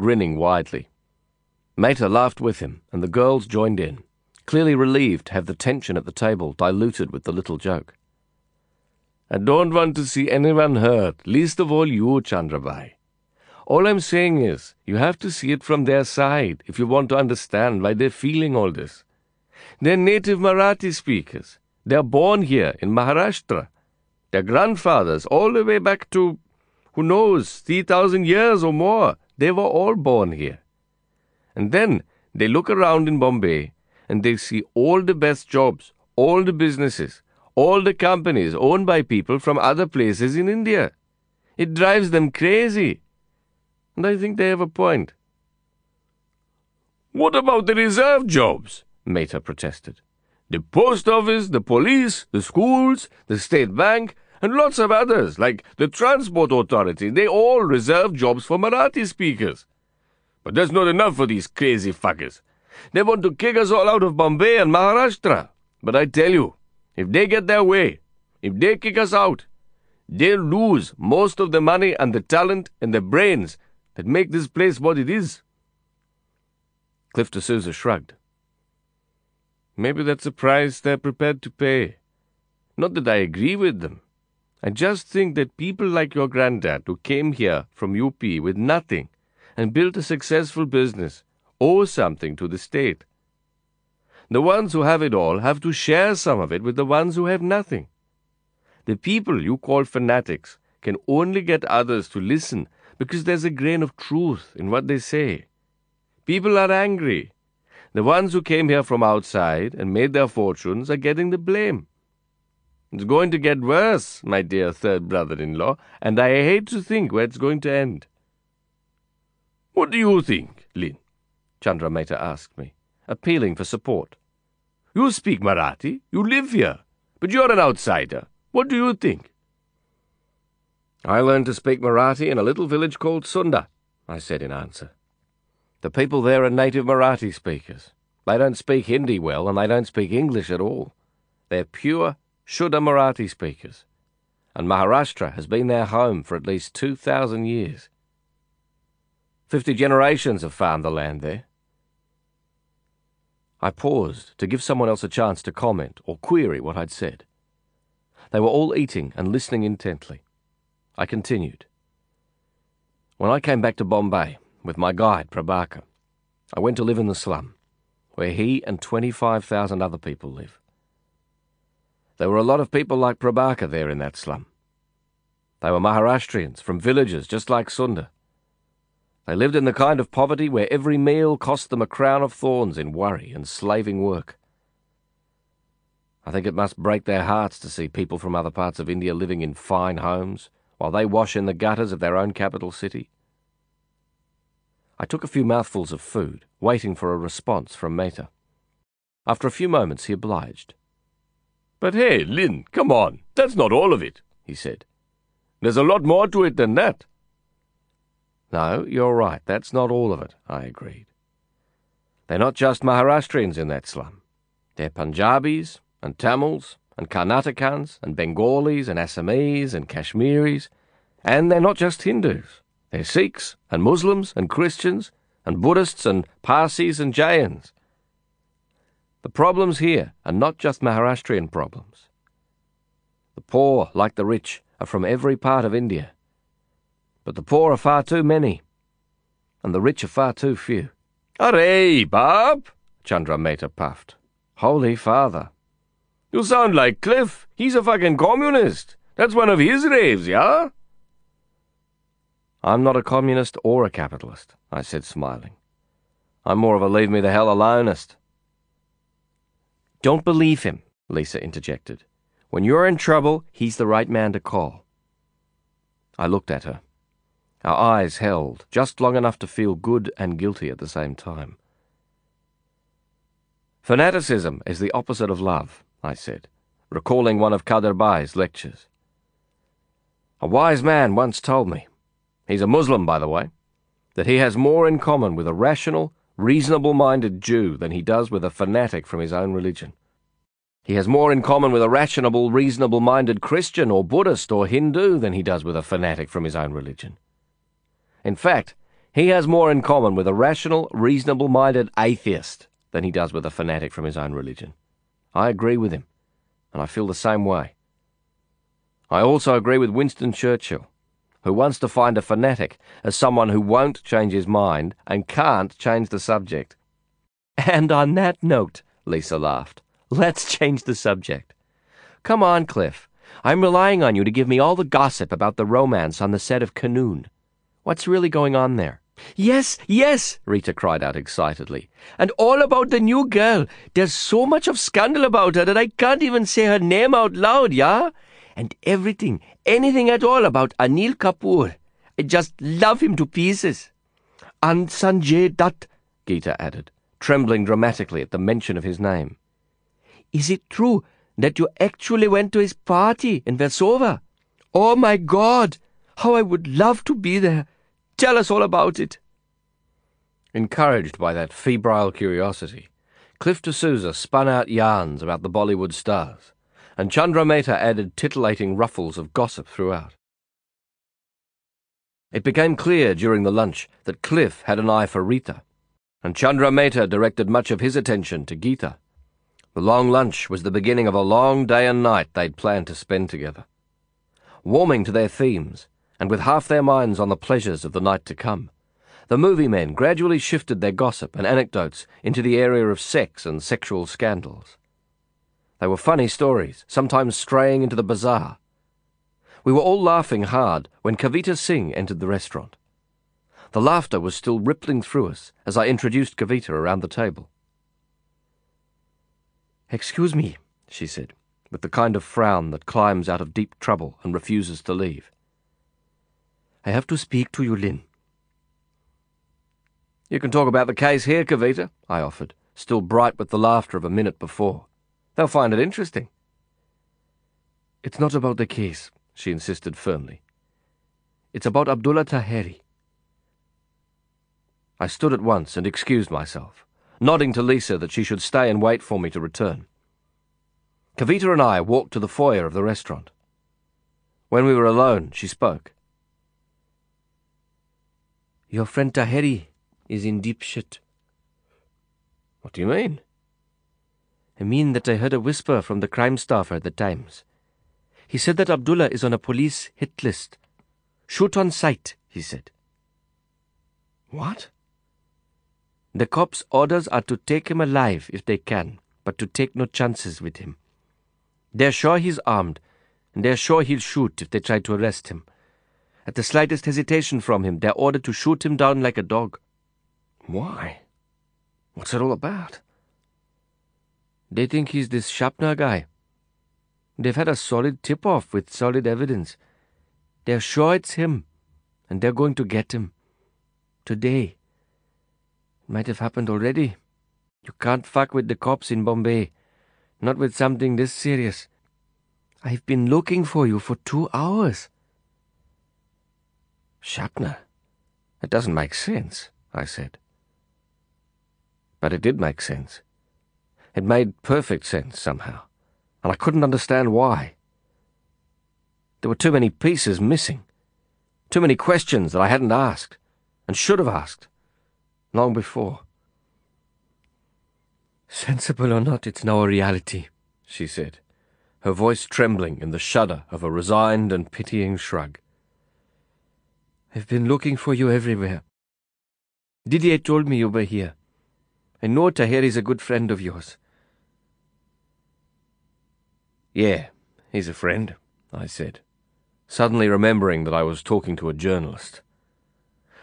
grinning widely. Mehta laughed with him, and the girls joined in, clearly relieved to have the tension at the table diluted with the little joke. I don't want to see anyone hurt, least of all you, Chandrabai. All I'm saying is, you have to see it from their side if you want to understand why they're feeling all this. They're native Marathi speakers. They're born here in Maharashtra. Their grandfathers, all the way back to, who knows, 3,000 years or more, they were all born here. And then they look around in Bombay and they see all the best jobs, all the businesses, all the companies owned by people from other places in India. It drives them crazy. And I think they have a point. What about the reserve jobs? Mehta protested. The post office, the police, the schools, the state bank, and lots of others, like the transport authority, they all reserve jobs for Marathi speakers. But that's not enough for these crazy fuckers. They want to kick us all out of Bombay and Maharashtra. But I tell you, if they get their way, if they kick us out, they'll lose most of the money and the talent and the brains that make this place what it is. Cliff D'Souza shrugged. Maybe that's a price they're prepared to pay. Not that I agree with them. I just think that people like your granddad, who came here from UP with nothing and built a successful business, owe something to the state. The ones who have it all have to share some of it with the ones who have nothing. The people you call fanatics can only get others to listen because there's a grain of truth in what they say. People are angry. The ones who came here from outside and made their fortunes are getting the blame. It's going to get worse, my dear third brother in law, and I hate to think where it's going to end. What do you think, Lin? Chandra Mehta asked me, appealing for support. You speak Marathi, you live here, but you're an outsider. What do you think? I learned to speak Marathi in a little village called Sunder, I said in answer. The people there are native Marathi speakers. They don't speak Hindi well, and they don't speak English at all. They're pure Shuddha Marathi speakers, and Maharashtra has been their home for at least 2,000 years. Fifty generations have found the land there. I paused to give someone else a chance to comment or query what I'd said. They were all eating and listening intently. I continued. When I came back to Bombay with my guide, Prabaker, I went to live in the slum, where he and 25,000 other people live. There were a lot of people like Prabaker there in that slum. They were Maharashtrians from villages just like Sunder. They lived in the kind of poverty where every meal cost them a crown of thorns in worry and slaving work. I think it must break their hearts to see people from other parts of India living in fine homes while they wash in the gutters of their own capital city. I took a few mouthfuls of food, waiting for a response from Mehta. After a few moments, he obliged. But hey, Lin, come on. That's not all of it, he said. There's a lot more to it than that. No, you're right. That's not all of it, I agreed. They're not just Maharashtrians in that slum. They're Punjabis and Tamils and Karnatakans and Bengalis and Assamese and Kashmiris. And they're not just Hindus. They're Sikhs and Muslims and Christians and Buddhists and Parsis and Jains. The problems here are not just Maharashtrian problems. The poor, like the rich, are from every part of India. But the poor are far too many, and the rich are far too few. Arre baap! Chandra Mehta puffed. Holy Father. You sound like Cliff. He's a fucking communist. That's one of his raves, yeah? I'm not a communist or a capitalist, I said, smiling. I'm more of a leave me the hell alonist. Don't believe him, Lisa interjected. When you're in trouble, he's the right man to call. I looked at her. Our eyes held, just long enough to feel good and guilty at the same time. Fanaticism is the opposite of love, I said, recalling one of Khaderbhai's lectures. A wise man once told me, he's a Muslim, by the way, that he has more in common with a rational, reasonable minded Jew than he does with a fanatic from his own religion. He has more in common with a rational, reasonable minded Christian or Buddhist or Hindu than he does with a fanatic from his own religion. In fact, He has more in common with a rational, reasonable minded atheist than he does with a fanatic from his own religion. I agree with him, and I feel the same way. I also agree with Winston Churchill, who wants to find a fanatic as someone who won't change his mind and can't change the subject. And on that note, Lisa laughed, let's change the subject. Come on, Cliff. I'm relying on you to give me all the gossip about the romance on the set of Kanoon. What's really going on there? Yes, yes, Rita cried out excitedly. And all about the new girl. There's so much of scandal about her that I can't even say her name out loud, yeah? And everything, anything at all about Anil Kapoor. I just love him to pieces. And Sanjay Dutt, Geeta added, trembling dramatically at the mention of his name. Is it true that you actually went to his party in Versova? Oh my God! How I would love to be there! Tell us all about it. Encouraged by that febrile curiosity, Cliff D'Souza spun out yarns about the Bollywood stars, and Chandra Mehta added titillating ruffles of gossip throughout. It became clear during the lunch that Cliff had an eye for Rita, and Chandra Mehta directed much of his attention to Geeta. The long lunch was the beginning of a long day and night they'd planned to spend together. Warming to their themes, and with half their minds on the pleasures of the night to come, the movie men gradually shifted their gossip and anecdotes into the area of sex and sexual scandals. They were funny stories, sometimes straying into the bizarre. We were all laughing hard when Kavita Singh entered the restaurant. The laughter was still rippling through us as I introduced Kavita around the table. Excuse me, she said, with the kind of frown that climbs out of deep trouble and refuses to leave. I have to speak to you, Lin. You can talk about the case here, Kavita, I offered, still bright with the laughter of a minute before. They'll find it interesting. It's not about the case, she insisted firmly. It's about Abdullah Taheri. I stood at once and excused myself, nodding to Lisa that she should stay and wait for me to return. Kavita and I walked to the foyer of the restaurant. When we were alone, she spoke. Your friend Taheri is in deep shit. What do you mean? I mean that I heard a whisper from the crime staffer at the Times. He said that Abdullah is on a police hit list. Shoot on sight, he said. What? The cops' orders are to take him alive if they can, but to take no chances with him. They're sure he's armed, and they're sure he'll shoot if they try to arrest him. At the slightest hesitation from him, they're ordered to shoot him down like a dog. Why? What's it all about? They think he's this Sapna guy. They've had a solid tip off with solid evidence. They're sure it's him, and they're going to get him. Today. It might have happened already. You can't fuck with the cops in Bombay. Not with something this serious. I've been looking for you for two hours. Sapna? It doesn't make sense, I said. But it did make sense. It made perfect sense somehow, and I couldn't understand why. There were too many pieces missing, too many questions that I hadn't asked, and should have asked, long before. Sensible or not, it's now a reality, she said, her voice trembling in the shudder of a resigned and pitying shrug. I've been looking for you everywhere. Didier told me you were here. I know Taheri's a good friend of yours. Yeah, he's a friend, I said, suddenly remembering that I was talking to a journalist.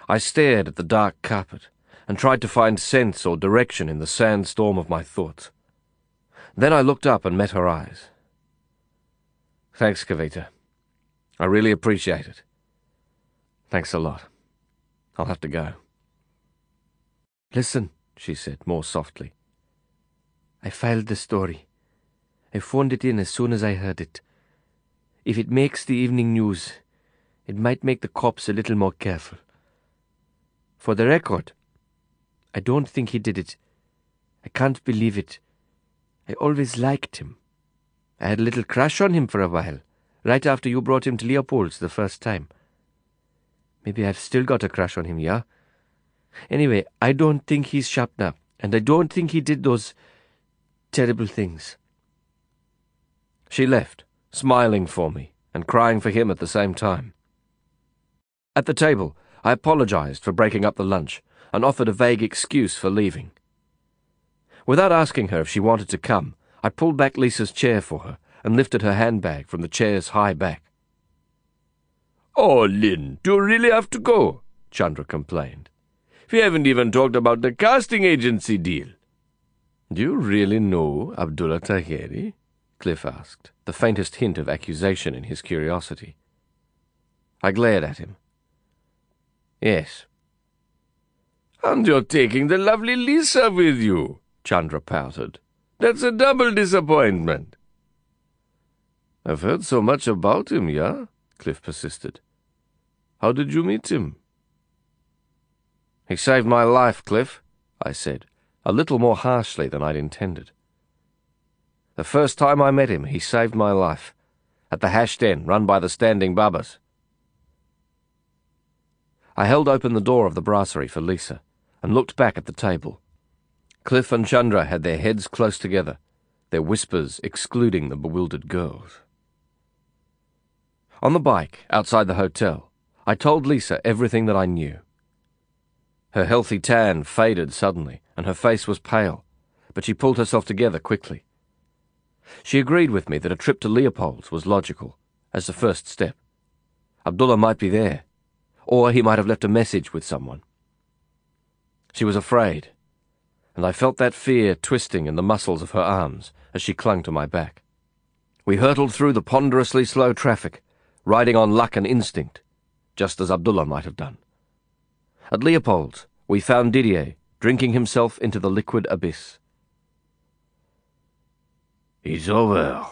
I stared at the dark carpet and tried to find sense or direction in the sandstorm of my thoughts. Then I looked up and met her eyes. Thanks, Kavita. I really appreciate it. Thanks a lot. I'll have to go. Listen, she said, more softly. I filed the story. I phoned it in as soon as I heard it. If it makes the evening news, it might make the cops a little more careful. For the record, I don't think he did it. I can't believe it. I always liked him. I had a little crush on him for a while, right after you brought him to Leopold's the first time. Maybe I've still got a crush on him, yeah? Anyway, I don't think he's Sapna, and I don't think he did those terrible things. She left, smiling for me and crying for him at the same time. At the table, I apologized for breaking up the lunch and offered a vague excuse for leaving. Without asking her if she wanted to come, I pulled back Lisa's chair for her and lifted her handbag from the chair's high back. Oh, Lin, do you really have to go? Chandra complained. We haven't even talked about the casting agency deal. Do you really know Abdullah Taheri? Cliff asked, the faintest hint of accusation in his curiosity. I glared at him. Yes. And you're taking the lovely Lisa with you, Chandra pouted. That's a double disappointment. I've heard so much about him, yeah? Cliff persisted. How did you meet him? He saved my life, Cliff, I said, a little more harshly than I'd intended. The first time I met him, he saved my life, at the hash den run by the Standing Babas. I held open the door of the brasserie for Lisa and looked back at the table. Cliff and Chandra had their heads close together, their whispers excluding the bewildered girls. On the bike, outside the hotel, I told Lisa everything that I knew. Her healthy tan faded suddenly, and her face was pale, but she pulled herself together quickly. She agreed with me that a trip to Leopold's was logical, as the first step. Abdullah might be there, or he might have left a message with someone. She was afraid, and I felt that fear twisting in the muscles of her arms as she clung to my back. We hurtled through the ponderously slow traffic, riding on luck and instinct, just as Abdullah might have done. At Leopold's, we found Didier drinking himself into the liquid abyss. It's over,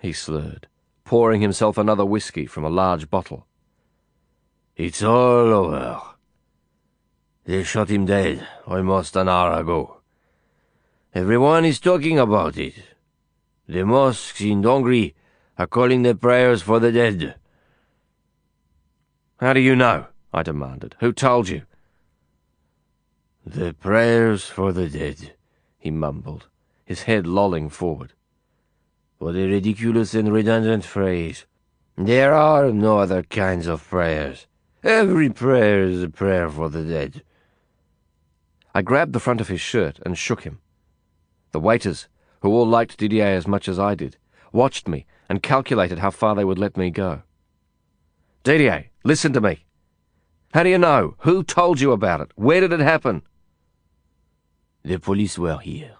he slurred, pouring himself another whiskey from a large bottle. It's all over. They shot him dead almost an hour ago. Everyone is talking about it. The mosques in Dongri are calling their prayers for the dead. How do you know? I demanded. Who told you? The prayers for the dead, he mumbled, his head lolling forward. What a ridiculous and redundant phrase. There are no other kinds of prayers. Every prayer is a prayer for the dead. I grabbed the front of his shirt and shook him. The waiters, who all liked Didier as much as I did, watched me and calculated how far they would let me go. Didier, listen to me. How do you know? Who told you about it? Where did it happen? The police were here,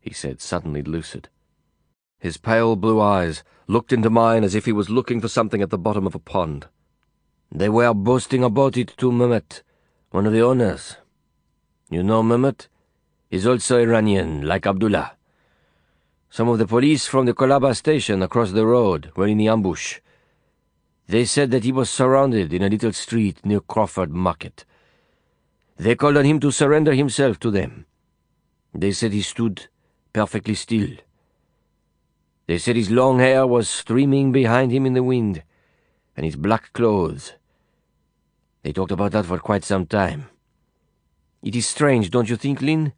he said, suddenly lucid. His pale blue eyes looked into mine as if he was looking for something at the bottom of a pond. They were boasting about it to Mehmet, one of the owners. You know Mehmet? He's also Iranian, like Abdullah. Some of the police from the Colaba station across the road were in the ambush. They said that he was surrounded in a little street near Crawford Market. They called on him to surrender himself to them. They said he stood perfectly still. They said his long hair was streaming behind him in the wind, and his black clothes. They talked about that for quite some time. It is strange, don't you think, Lin?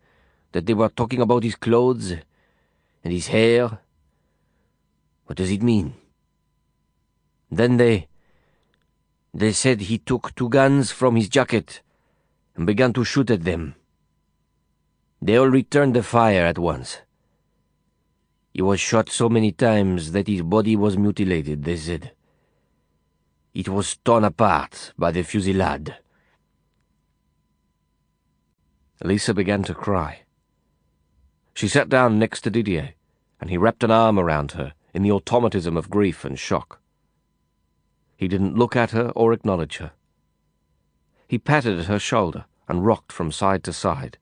that they were talking about his clothes and his hair. What does it mean? Then they. They said he took two guns from his jacket and began to shoot at them. They all returned the fire at once. He was shot so many times that his body was mutilated, they said. It was torn apart by the fusillade. Lisa began to cry. She sat down next to Didier, and he wrapped an arm around her in the automatism of grief and shock. He didn't look at her or acknowledge her. He patted at her shoulder and rocked from side to side.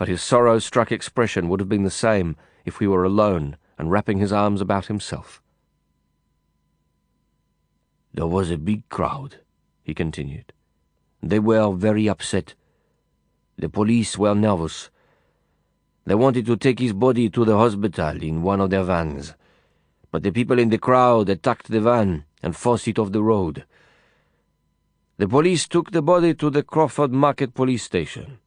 But his sorrow-struck expression would have been the same if we were alone and wrapping his arms about himself. There was a big crowd, he continued. They were very upset. The police were nervous they wanted to take his body to the hospital in one of their vans. But the people in the crowd attacked the van and forced it off the road. The police took the body to the Crawford Market police station.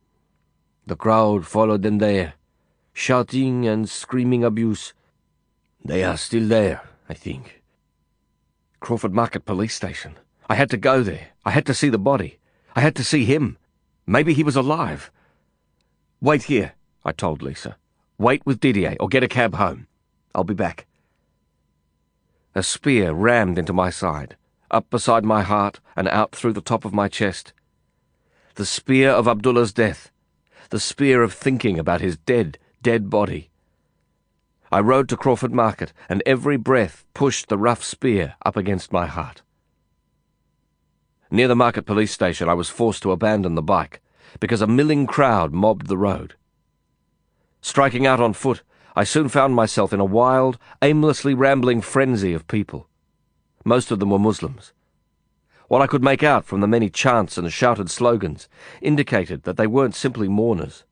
The crowd followed them there, shouting and screaming abuse. They are still there, I think. Crawford Market police station. I had to go there. I had to see the body. I had to see him. Maybe he was alive. Wait here, I told Lisa. Wait with Didier or get a cab home. I'll be back. A spear rammed into my side, up beside my heart and out through the top of my chest. The spear of Abdullah's death. The spear of thinking about his dead, dead body. I rode to Crawford Market, and every breath pushed the rough spear up against my heart. Near the market police station, I was forced to abandon the bike because a milling crowd mobbed the road. Striking out on foot, I soon found myself in a wild, aimlessly rambling frenzy of people. Most of them were Muslims. What I could make out from the many chants and shouted slogans indicated that they weren't simply mourners.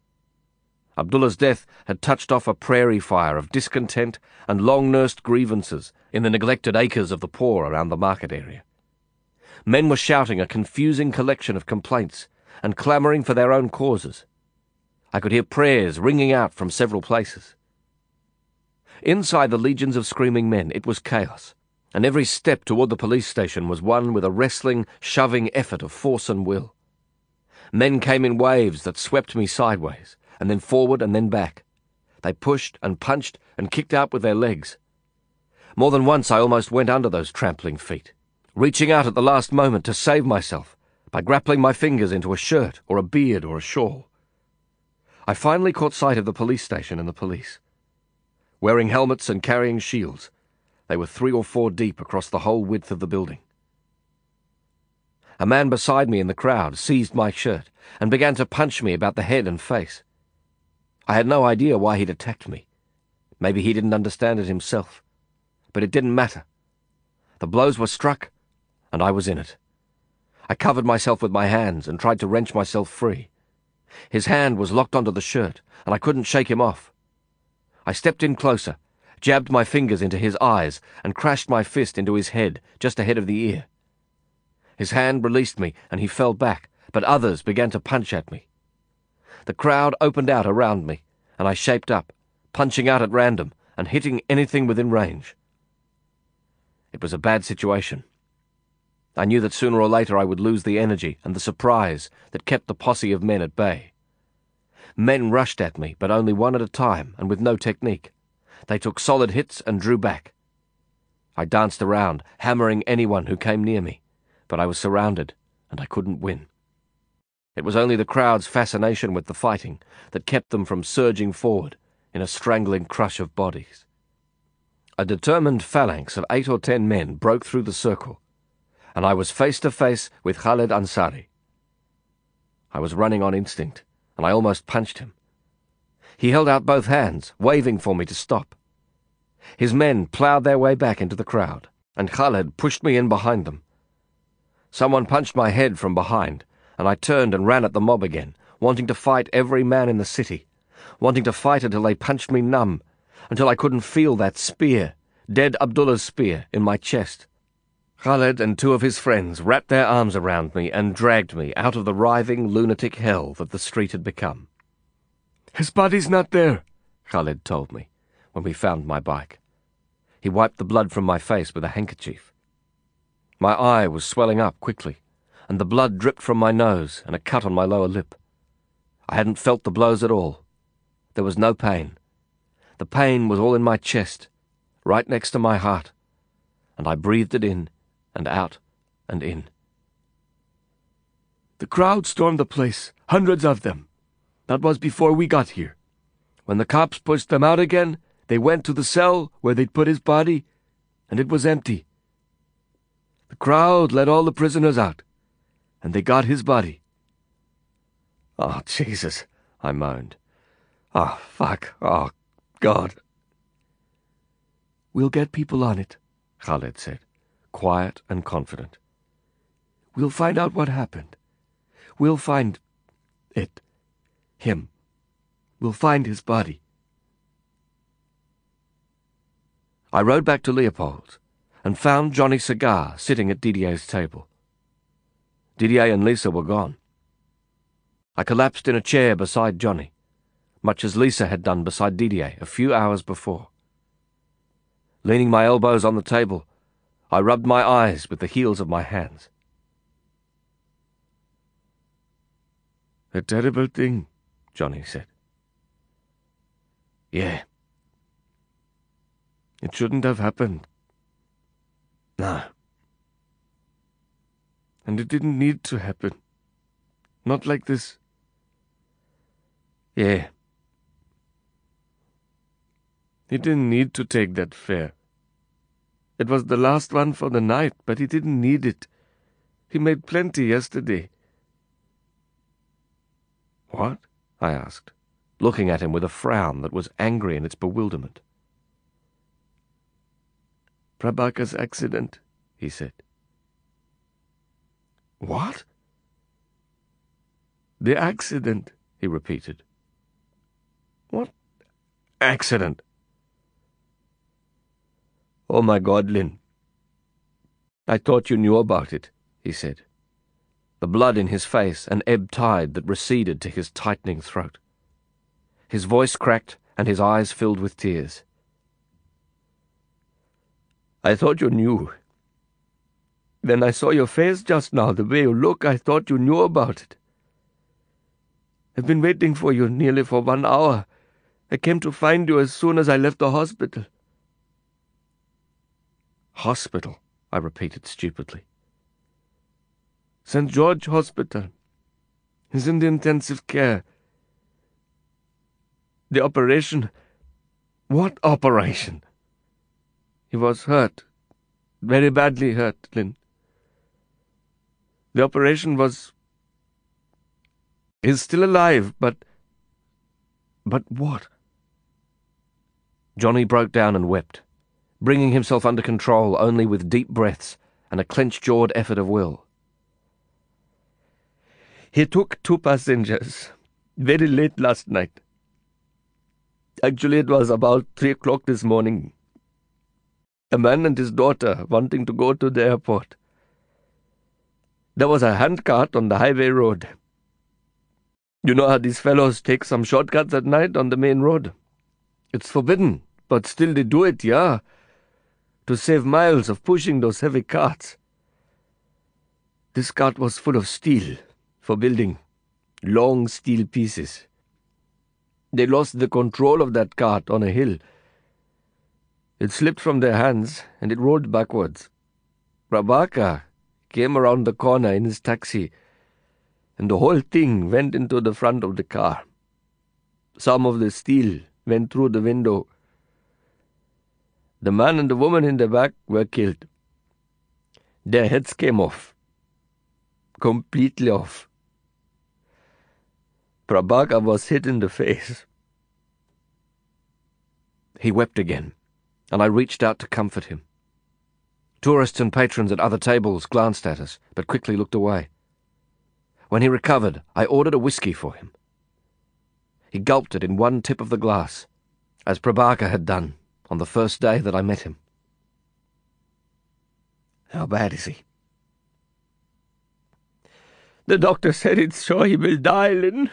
Abdullah's death had touched off a prairie fire of discontent and long nursed grievances in the neglected acres of the poor around the market area. Men were shouting a confusing collection of complaints and clamouring for their own causes. I could hear prayers ringing out from several places. Inside the legions of screaming men, it was chaos, and every step toward the police station was one with a wrestling, shoving effort of force and will. Men came in waves that swept me sideways, and then forward and then back. They pushed and punched and kicked out with their legs. More than once I almost went under those trampling feet, reaching out at the last moment to save myself by grappling my fingers into a shirt or a beard or a shawl. I finally caught sight of the police station and the police. Wearing helmets and carrying shields, they were three or four deep across the whole width of the building. A man beside me in the crowd seized my shirt and began to punch me about the head and face. I had no idea why he'd attacked me. Maybe he didn't understand it himself. But it didn't matter. The blows were struck, and I was in it. I covered myself with my hands and tried to wrench myself free. His hand was locked onto the shirt, and I couldn't shake him off. I stepped in closer, jabbed my fingers into his eyes, and crashed my fist into his head, just ahead of the ear. His hand released me, and he fell back, but others began to punch at me. The crowd opened out around me, and I shaped up, punching out at random and hitting anything within range. It was a bad situation. I knew that sooner or later I would lose the energy and the surprise that kept the posse of men at bay. Men rushed at me, but only one at a time and with no technique. They took solid hits and drew back. I danced around, hammering anyone who came near me, but I was surrounded and I couldn't win. It was only the crowd's fascination with the fighting that kept them from surging forward in a strangling crush of bodies. A determined phalanx of eight or ten men broke through the circle and I was face to face with Khaled Ansari. I was running on instinct, and I almost punched him. He held out both hands, waving for me to stop. His men ploughed their way back into the crowd, and Khaled pushed me in behind them. Someone punched my head from behind, and I turned and ran at the mob again, wanting to fight every man in the city, wanting to fight until they punched me numb, until I couldn't feel that spear, dead Abdullah's spear, in my chest. Khaled and two of his friends wrapped their arms around me and dragged me out of the writhing lunatic hell that the street had become. His body's not there, Khaled told me, when we found my bike. He wiped the blood from my face with a handkerchief. My eye was swelling up quickly, and the blood dripped from my nose and a cut on my lower lip. I hadn't felt the blows at all. There was no pain. The pain was all in my chest, right next to my heart, and I breathed it in and out and in. The crowd stormed the place, hundreds of them. That was before we got here. When the cops pushed them out again, they went to the cell where they'd put his body, and it was empty. The crowd let all the prisoners out, and they got his body. Oh, Jesus, I moaned. Oh, fuck. Oh, God. We'll get people on it, Khaled said quiet and confident. We'll find out what happened. We'll find it. Him. We'll find his body. I rode back to Leopold and found Johnny Cigar sitting at Didier's table. Didier and Lisa were gone. I collapsed in a chair beside Johnny, much as Lisa had done beside Didier a few hours before. Leaning my elbows on the table, I rubbed my eyes with the heels of my hands. A terrible thing, Johnny said. Yeah. It shouldn't have happened. No. And it didn't need to happen. Not like this. Yeah. He didn't need to take that fare. It was the last one for the night, but he didn't need it. He made plenty yesterday. What? I asked, looking at him with a frown that was angry in its bewilderment. Prabaker's accident, he said. What? The accident, he repeated. What accident? Oh, my God, Lin. I thought you knew about it, he said, the blood in his face an ebb tide that receded to his tightening throat. His voice cracked and his eyes filled with tears. I thought you knew. Then I saw your face just now, the way you look, I thought you knew about it. I've been waiting for you nearly for one hour. I came to find you as soon as I left the hospital. Hospital, I repeated stupidly. St. George Hospital. He's in the intensive care. The operation. What operation? He was hurt. Very badly hurt, Lin. The operation was. He's still alive, but. But what? Johnny broke down and wept bringing himself under control only with deep breaths and a clenched-jawed effort of will. He took two passengers very late last night. Actually, it was about three o'clock this morning. A man and his daughter wanting to go to the airport. There was a handcart on the highway road. You know how these fellows take some shortcuts at night on the main road? It's forbidden, but still they do it, yeah to save miles of pushing those heavy carts. This cart was full of steel for building, long steel pieces. They lost the control of that cart on a hill. It slipped from their hands and it rolled backwards. Prabaker came around the corner in his taxi, and the whole thing went into the front of the car. Some of the steel went through the window the man and the woman in the back were killed. Their heads came off. Completely off. Prabaker was hit in the face. He wept again, and I reached out to comfort him. Tourists and patrons at other tables glanced at us, but quickly looked away. When he recovered, I ordered a whisky for him. He gulped it in one tip of the glass, as Prabaker had done on the first day that I met him. How bad is he? The doctor said it's sure he will die, Lin,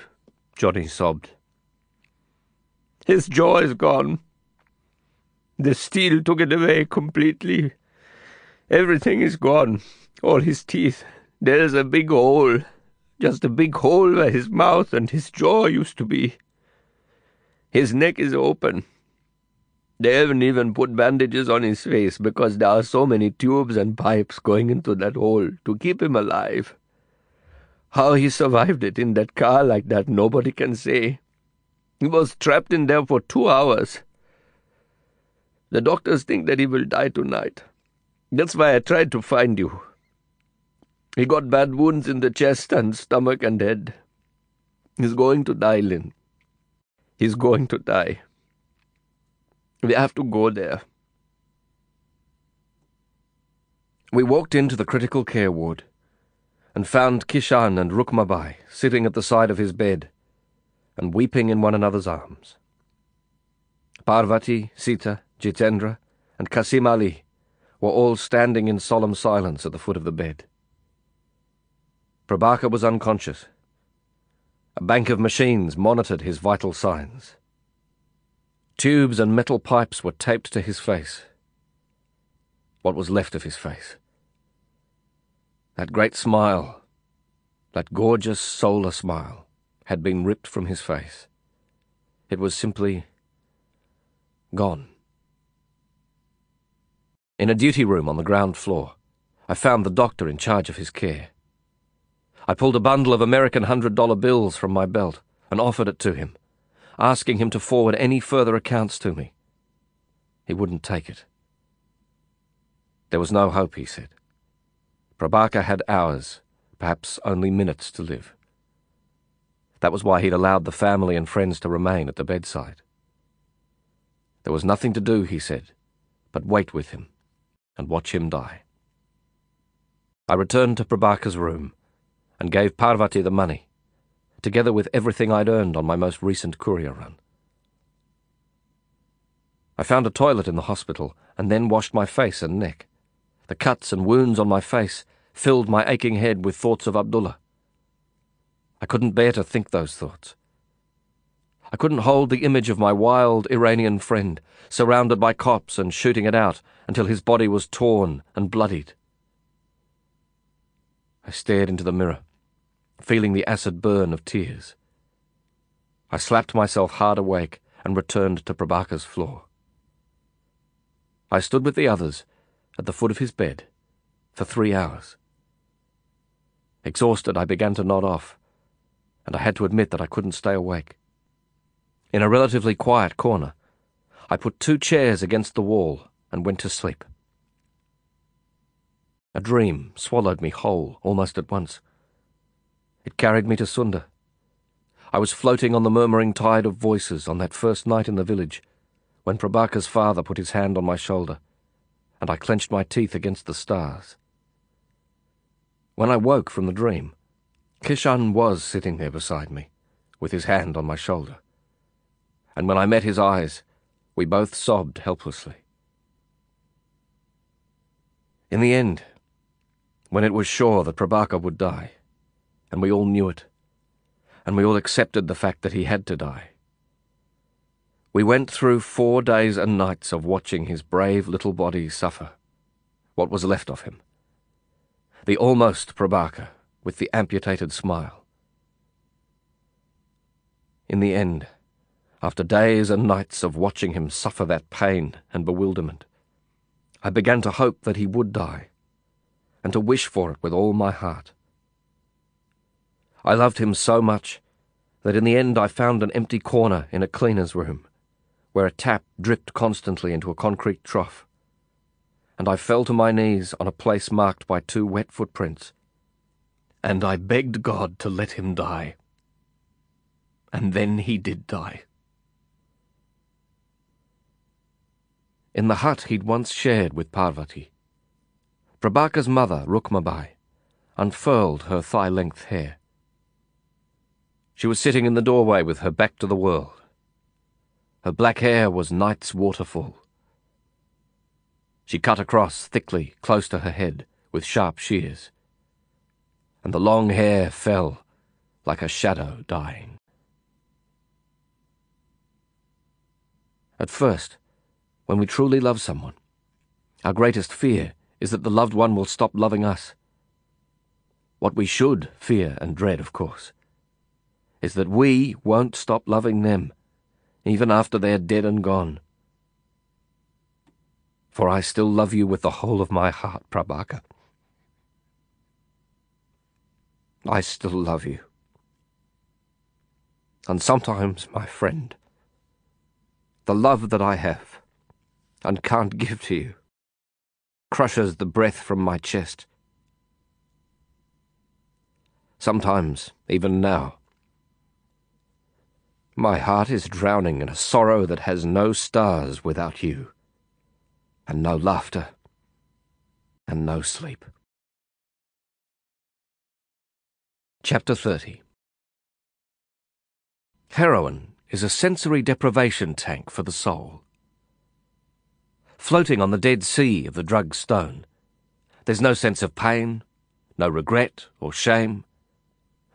Johnny sobbed. His jaw is gone. The steel took it away completely. Everything is gone. All his teeth. There's a big hole. Just a big hole where his mouth and his jaw used to be. His neck is open. They haven't even put bandages on his face because there are so many tubes and pipes going into that hole to keep him alive. How he survived it in that car like that, nobody can say. He was trapped in there for two hours. The doctors think that he will die tonight. That's why I tried to find you. He got bad wounds in the chest and stomach and head. He's going to die, Lin. He's going to die. We have to go there. We walked into the critical care ward and found Kishan and Rukmabai sitting at the side of his bed and weeping in one another's arms. Parvati, Sita, Jitendra, and Kasim Ali were all standing in solemn silence at the foot of the bed. Prabaker was unconscious. A bank of machines monitored his vital signs. Tubes and metal pipes were taped to his face. What was left of his face? That great smile, that gorgeous solar smile, had been ripped from his face. It was simply gone. In a duty room on the ground floor, I found the doctor in charge of his care. I pulled a bundle of American hundred dollar bills from my belt and offered it to him, asking him to forward any further accounts to me. He wouldn't take it. There was no hope, he said. Prabaker had hours, perhaps only minutes to live. That was why he'd allowed the family and friends to remain at the bedside. There was nothing to do, he said, but wait with him and watch him die. I returned to Prabaker's room and gave Parvati the money, together with everything I'd earned on my most recent courier run. I found a toilet in the hospital and then washed my face and neck. The cuts and wounds on my face filled my aching head with thoughts of Abdullah. I couldn't bear to think those thoughts. I couldn't hold the image of my wild Iranian friend, surrounded by cops and shooting it out until his body was torn and bloodied. I stared into the mirror, feeling the acid burn of tears. I slapped myself hard awake and returned to Prabaker's floor. I stood with the others at the foot of his bed for three hours. Exhausted, I began to nod off, and I had to admit that I couldn't stay awake. In a relatively quiet corner, I put two chairs against the wall and went to sleep. A dream swallowed me whole almost at once. It carried me to Sunder. I was floating on the murmuring tide of voices on that first night in the village, when Prabaker's father put his hand on my shoulder, and I clenched my teeth against the stars. When I woke from the dream, Kishan was sitting there beside me, with his hand on my shoulder. And when I met his eyes, we both sobbed helplessly. In the end, when it was sure that Prabaker would die, and we all knew it, and we all accepted the fact that he had to die, we went through four days and nights of watching his brave little body suffer, what was left of him. The almost Prabaker with the amputated smile. In the end, after days and nights of watching him suffer that pain and bewilderment, I began to hope that he would die, and to wish for it with all my heart. I loved him so much that in the end I found an empty corner in a cleaner's room, where a tap dripped constantly into a concrete trough, and I fell to my knees on a place marked by two wet footprints and I begged God to let him die. And then he did die. In the hut he'd once shared with Parvati, Prabaker's mother, Rukmabai, unfurled her thigh-length hair. She was sitting in the doorway with her back to the world. Her black hair was night's waterfall. She cut across thickly, close to her head, with sharp shears and the long hair fell like a shadow dying. At first, when we truly love someone, our greatest fear is that the loved one will stop loving us. What we should fear and dread, of course, is that we won't stop loving them, even after they're dead and gone. For I still love you with the whole of my heart, Prabaker. I still love you. And sometimes, my friend, the love that I have and can't give to you crushes the breath from my chest. Sometimes, even now, my heart is drowning in a sorrow that has no stars without you, and no laughter, and no sleep. Chapter 30 Heroin is a sensory deprivation tank for the soul. Floating on the dead sea of the drug stone, there's no sense of pain, no regret or shame,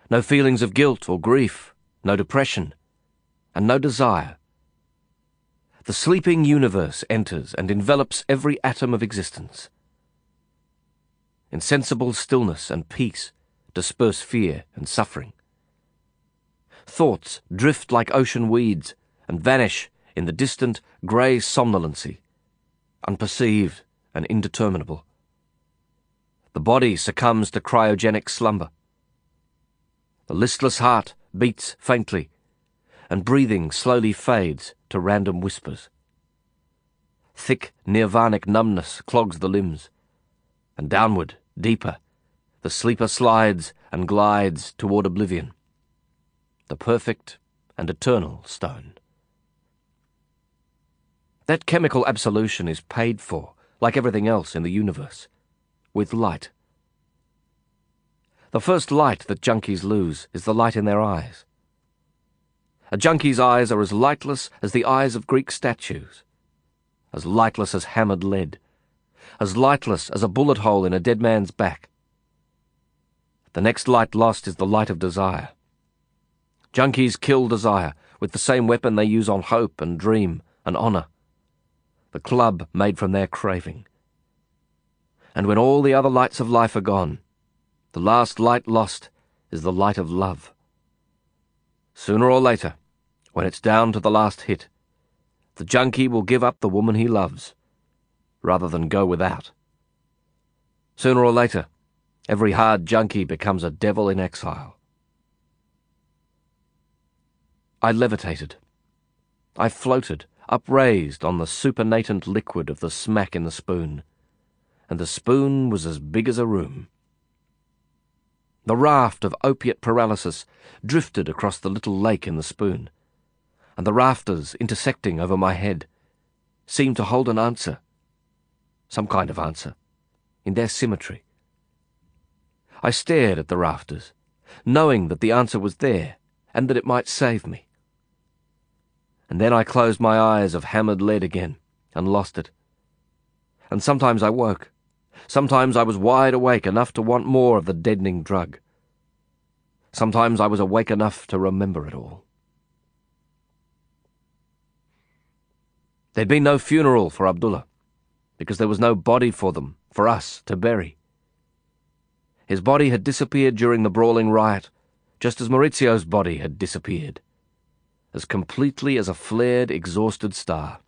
No feelings of guilt or grief, no depression, and no desire. The sleeping universe enters and envelops every atom of existence. Insensible stillness and peace disperse fear and suffering. Thoughts drift like ocean weeds and vanish in the distant grey somnolency, unperceived and indeterminable. The body succumbs to cryogenic slumber. The listless heart beats faintly, and breathing slowly fades to random whispers. Thick nirvanic numbness clogs the limbs, and downward, deeper, the sleeper slides and glides toward oblivion, the perfect and eternal stone. That chemical absolution is paid for, like everything else in the universe, with light. The first light that junkies lose is the light in their eyes. A junkie's eyes are as lightless as the eyes of Greek statues, as lightless as hammered lead, as lightless as a bullet hole in a dead man's back. The next light lost is the light of desire. Junkies kill desire with the same weapon they use on hope and dream and honour the club made from their craving. And when all the other lights of life are gone, the last light lost is the light of love. Sooner or later, when it's down to the last hit, the junkie will give up the woman he loves, rather than go without. Sooner or later, every hard junkie becomes a devil in exile. I levitated. I floated upraised on the supernatant liquid of the smack in the spoon, and the spoon was as big as a room. The raft of opiate paralysis drifted across the little lake in the spoon, and the rafters intersecting over my head seemed to hold an answer, some kind of answer, in their symmetry. I stared at the rafters, knowing that the answer was there and that it might save me and then I closed my eyes of hammered lead again, and lost it. And sometimes I woke. Sometimes I was wide awake enough to want more of the deadening drug. Sometimes I was awake enough to remember it all. There'd been no funeral for Abdullah, because there was no body for them, for us, to bury. His body had disappeared during the brawling riot, just as Maurizio's body had disappeared as completely as a flared, exhausted star.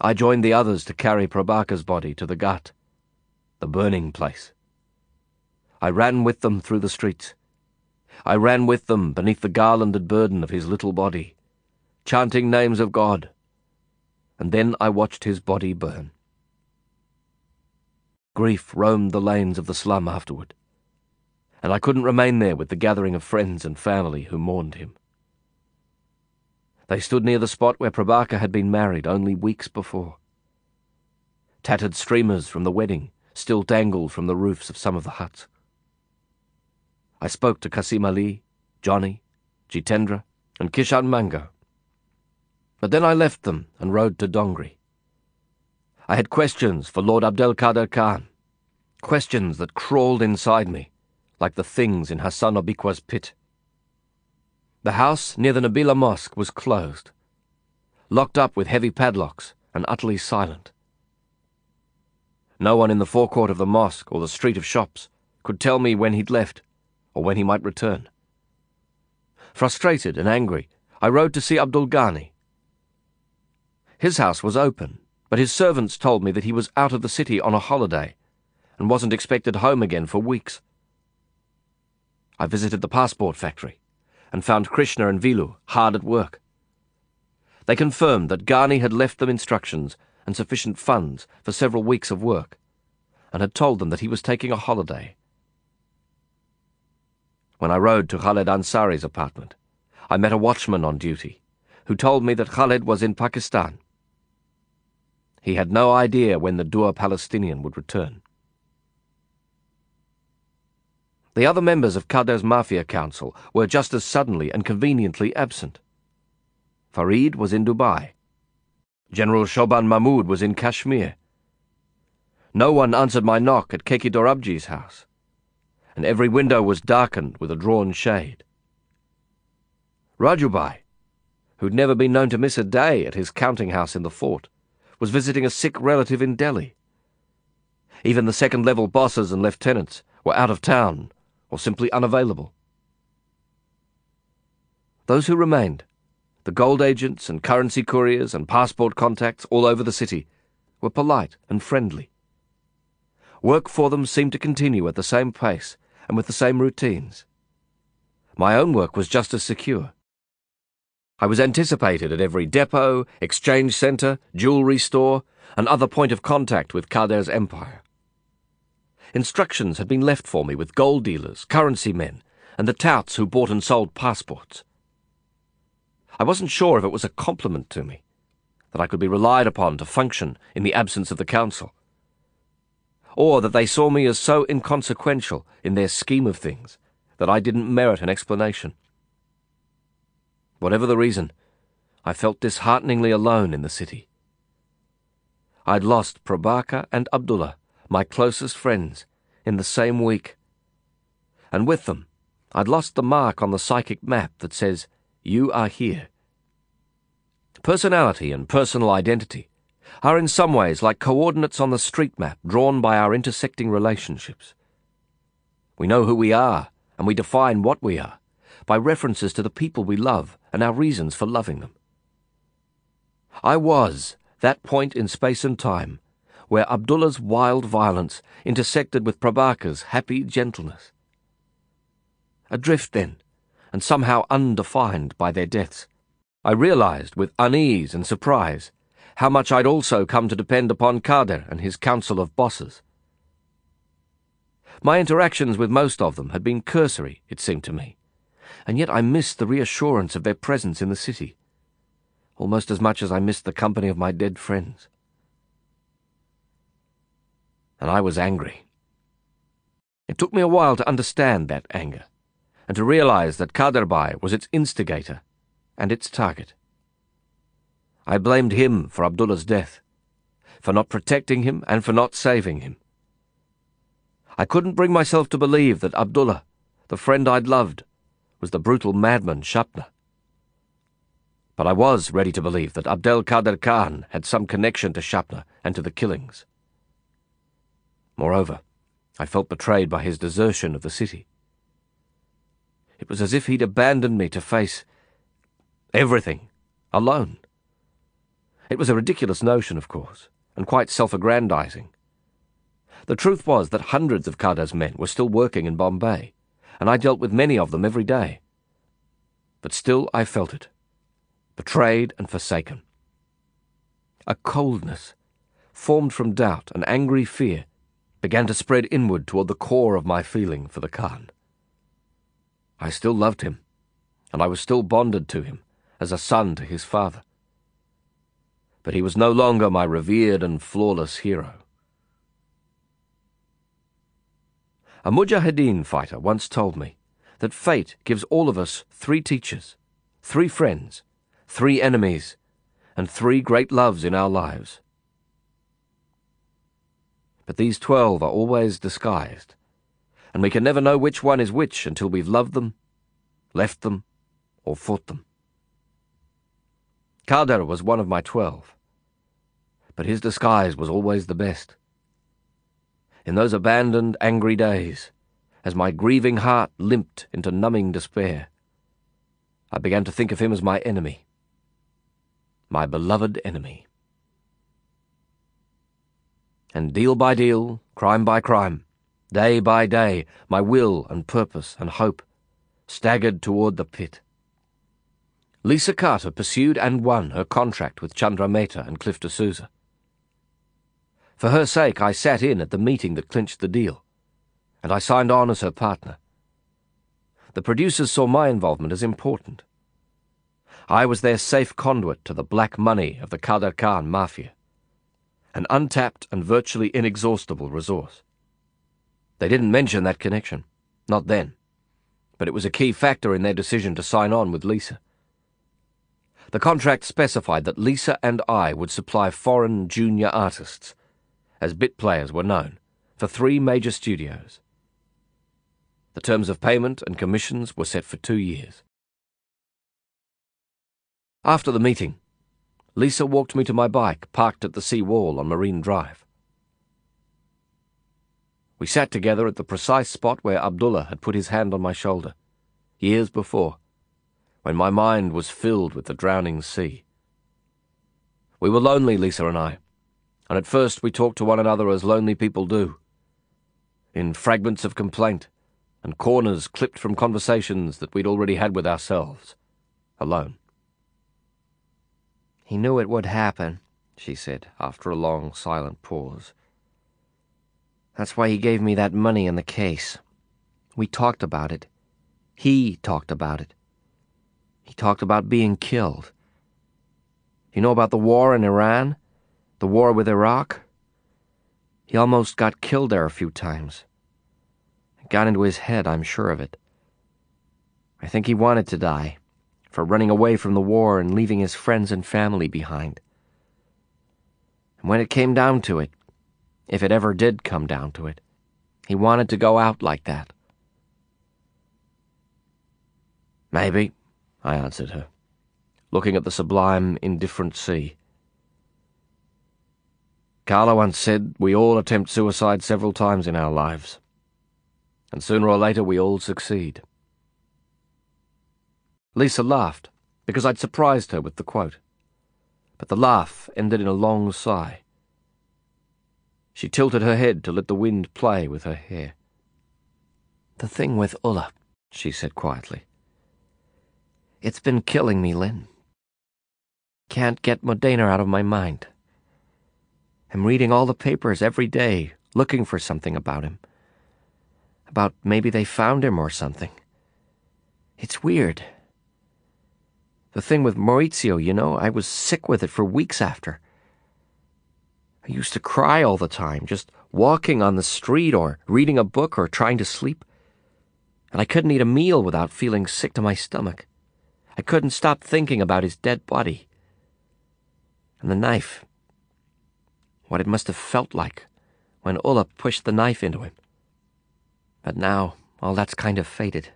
I joined the others to carry Prabaker's body to the Ghat, the burning place. I ran with them through the streets. I ran with them beneath the garlanded burden of his little body, chanting names of God, and then I watched his body burn. Grief roamed the lanes of the slum afterward and I couldn't remain there with the gathering of friends and family who mourned him. They stood near the spot where Prabaker had been married only weeks before. Tattered streamers from the wedding still dangled from the roofs of some of the huts. I spoke to Kasim Ali, Johnny, Jitendra, and Kishan Mango. But then I left them and rode to Dongri. I had questions for Lord Abdel Khader Khan, questions that crawled inside me like the things in Hassan Obikwa's pit. The house near the Nabila Mosque was closed, locked up with heavy padlocks and utterly silent. No one in the forecourt of the mosque or the street of shops could tell me when he'd left or when he might return. Frustrated and angry, I rode to see Abdul Ghani. His house was open, but his servants told me that he was out of the city on a holiday and wasn't expected home again for weeks. I visited the passport factory and found Krishna and Vilu hard at work. They confirmed that Ghani had left them instructions and sufficient funds for several weeks of work, and had told them that he was taking a holiday. When I rode to Khaled Ansari's apartment, I met a watchman on duty, who told me that Khaled was in Pakistan. He had no idea when the Dua Palestinian would return. The other members of Khader's Mafia Council were just as suddenly and conveniently absent. Farid was in Dubai. General Shoban Mahmud was in Kashmir. No one answered my knock at Keki Dorabji's house. and every window was darkened with a drawn shade. Rajubhai, who'd never been known to miss a day at his counting house in the fort, was visiting a sick relative in Delhi. Even the second level bosses and lieutenants were out of town or simply unavailable. Those who remained, the gold agents and currency couriers and passport contacts all over the city, were polite and friendly. Work for them seemed to continue at the same pace and with the same routines. My own work was just as secure. I was anticipated at every depot, exchange centre, jewellery store, and other point of contact with Khader's empire. Instructions had been left for me with gold dealers, currency men, and the touts who bought and sold passports. I wasn't sure if it was a compliment to me, that I could be relied upon to function in the absence of the council, or that they saw me as so inconsequential in their scheme of things that I didn't merit an explanation. Whatever the reason, I felt dishearteningly alone in the city. I'd lost Prabaker and Abdullah my closest friends, in the same week. And with them, I'd lost the mark on the psychic map that says, You are here. Personality and personal identity are in some ways like coordinates on the street map drawn by our intersecting relationships. We know who we are, and we define what we are by references to the people we love and our reasons for loving them. I was that point in space and time where Abdullah's wild violence intersected with Prabaker's happy gentleness. Adrift then, and somehow undefined by their deaths, I realized with unease and surprise how much I'd also come to depend upon Khader and his council of bosses. My interactions with most of them had been cursory, it seemed to me, and yet I missed the reassurance of their presence in the city, almost as much as I missed the company of my dead friends and I was angry. It took me a while to understand that anger, and to realize that Khaderbhai was its instigator and its target. I blamed him for Abdullah's death, for not protecting him and for not saving him. I couldn't bring myself to believe that Abdullah, the friend I'd loved, was the brutal madman Sapna. But I was ready to believe that Abdel Khader Khan had some connection to Sapna and to the killings. Moreover, I felt betrayed by his desertion of the city. It was as if he'd abandoned me to face everything alone. It was a ridiculous notion, of course, and quite self-aggrandizing. The truth was that hundreds of Khader's men were still working in Bombay, and I dealt with many of them every day. But still I felt it, betrayed and forsaken. A coldness, formed from doubt and angry fear, began to spread inward toward the core of my feeling for the Khan. I still loved him, and I was still bonded to him as a son to his father. But he was no longer my revered and flawless hero. A Mujahideen fighter once told me that fate gives all of us three teachers, three friends, three enemies, and three great loves in our lives but these twelve are always disguised, and we can never know which one is which until we've loved them, left them, or fought them. Khader was one of my twelve, but his disguise was always the best. In those abandoned, angry days, as my grieving heart limped into numbing despair, I began to think of him as my enemy, my beloved enemy and deal by deal, crime by crime, day by day, my will and purpose and hope staggered toward the pit. Lisa Carter pursued and won her contract with Chandra Mehta and Cliff D'Souza. For her sake, I sat in at the meeting that clinched the deal, and I signed on as her partner. The producers saw my involvement as important. I was their safe conduit to the black money of the Khader Khan Mafia an untapped and virtually inexhaustible resource. They didn't mention that connection, not then, but it was a key factor in their decision to sign on with Lisa. The contract specified that Lisa and I would supply foreign junior artists, as bit players were known, for three major studios. The terms of payment and commissions were set for two years. After the meeting, Lisa walked me to my bike parked at the sea wall on Marine Drive. We sat together at the precise spot where Abdullah had put his hand on my shoulder, years before, when my mind was filled with the drowning sea. We were lonely, Lisa and I, and at first we talked to one another as lonely people do, in fragments of complaint and corners clipped from conversations that we'd already had with ourselves, alone. He knew it would happen, she said, after a long, silent pause. That's why he gave me that money in the case. We talked about it. He talked about it. He talked about being killed. You know about the war in Iran? The war with Iraq? He almost got killed there a few times. It got into his head, I'm sure of it. I think he wanted to die, for running away from the war and leaving his friends and family behind. And when it came down to it, if it ever did come down to it, he wanted to go out like that. Maybe, I answered her, looking at the sublime, indifferent sea. Carla once said we all attempt suicide several times in our lives and sooner or later we all succeed. Lisa laughed, because I'd surprised her with the quote. But the laugh ended in a long sigh. She tilted her head to let the wind play with her hair. The thing with Ulla, she said quietly. It's been killing me, Lin. Can't get Modena out of my mind. I'm reading all the papers every day, looking for something about him about maybe they found him or something. It's weird. The thing with Maurizio, you know, I was sick with it for weeks after. I used to cry all the time, just walking on the street or reading a book or trying to sleep. And I couldn't eat a meal without feeling sick to my stomach. I couldn't stop thinking about his dead body. And the knife. What it must have felt like when Ulla pushed the knife into him. But now, all that's kind of faded.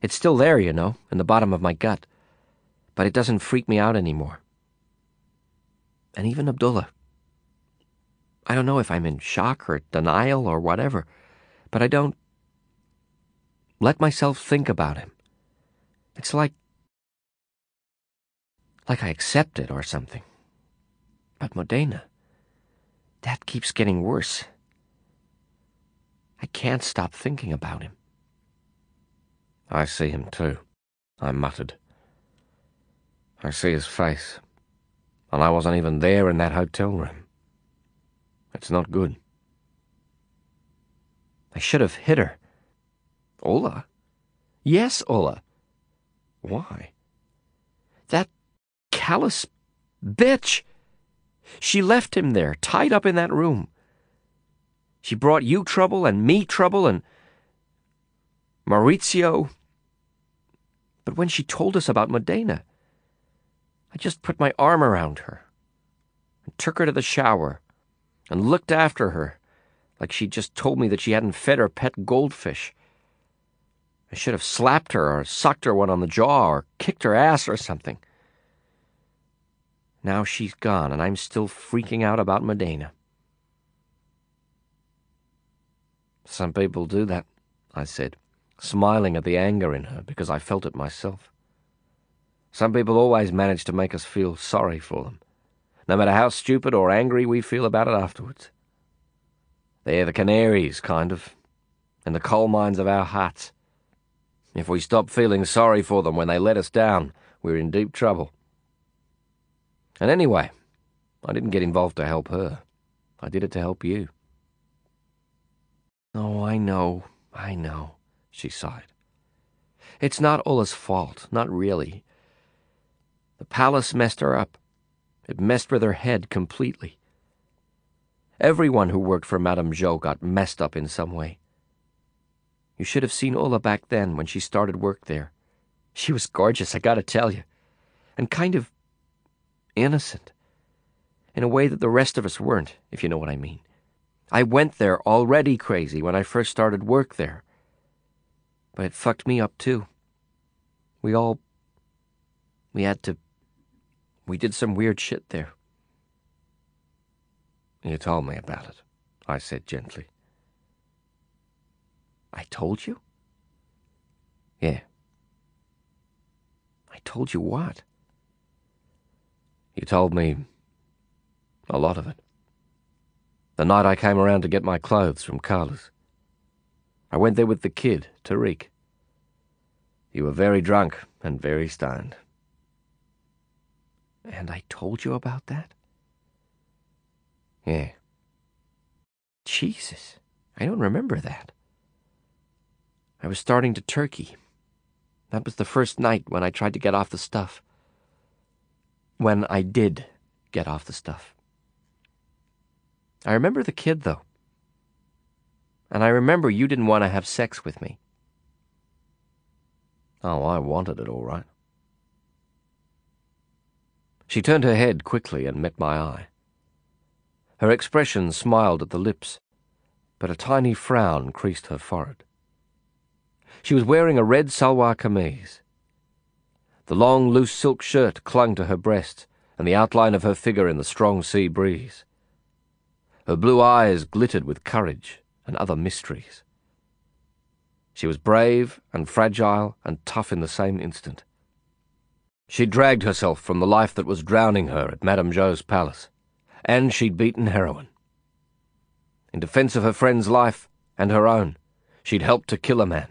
It's still there, you know, in the bottom of my gut. But it doesn't freak me out anymore. And even Abdullah. I don't know if I'm in shock or denial or whatever, but I don't let myself think about him. It's like. like I accept it or something. But Modena, that keeps getting worse. I can't stop thinking about him. I see him too, I muttered. I see his face, and I wasn't even there in that hotel room. It's not good. I should have hit her. Ulla? Yes, Ulla. Why? That callous bitch. She left him there, tied up in that room. She brought you trouble and me trouble and Maurizio. But when she told us about Modena, I just put my arm around her and took her to the shower and looked after her like she'd just told me that she hadn't fed her pet goldfish. I should have slapped her or sucked her one on the jaw or kicked her ass or something. Now she's gone and I'm still freaking out about Modena. Some people do that, I said, smiling at the anger in her because I felt it myself. Some people always manage to make us feel sorry for them, no matter how stupid or angry we feel about it afterwards. They're the canaries, kind of, in the coal mines of our hearts. If we stop feeling sorry for them when they let us down, we're in deep trouble. And anyway, I didn't get involved to help her. I did it to help you. Oh, I know, I know, she sighed. It's not Ulla's fault, not really. The palace messed her up. It messed with her head completely. Everyone who worked for Madame Zhou got messed up in some way. You should have seen Ulla back then when she started work there. She was gorgeous, I gotta tell you. And kind of innocent. In a way that the rest of us weren't, if you know what I mean. I went there already crazy when I first started work there. But it fucked me up too. We all. We had to. We did some weird shit there. You told me about it, I said gently. I told you? Yeah. I told you what? You told me a lot of it. The night I came around to get my clothes from Carla's. I went there with the kid, Tariq. You were very drunk and very stoned. And I told you about that? Yeah. Jesus, I don't remember that. I was starting to turkey. That was the first night when I tried to get off the stuff. When I did get off the stuff. I remember the kid, though. And I remember you didn't want to have sex with me. Oh, I wanted it all right. She turned her head quickly and met my eye. Her expression smiled at the lips, but a tiny frown creased her forehead. She was wearing a red salwar kameez. The long, loose silk shirt clung to her breast and the outline of her figure in the strong sea breeze. Her blue eyes glittered with courage and other mysteries. She was brave and fragile and tough in the same instant. She'd dragged herself from the life that was drowning her at Madame Zhou's palace, and she'd beaten heroin. In defense of her friend's life and her own, she'd helped to kill a man.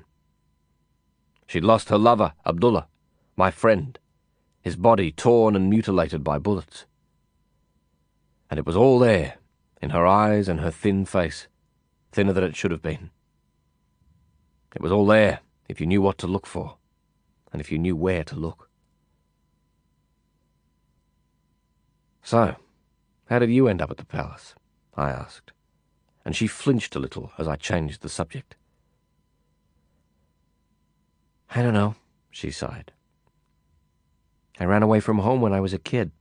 She'd lost her lover, Abdullah, my friend, his body torn and mutilated by bullets. And it was all there, in her eyes and her thin face, thinner than it should have been. It was all there if you knew what to look for, and if you knew where to look. So, how did you end up at the palace? I asked, and she flinched a little as I changed the subject. I don't know, she sighed. I ran away from home when I was a kid.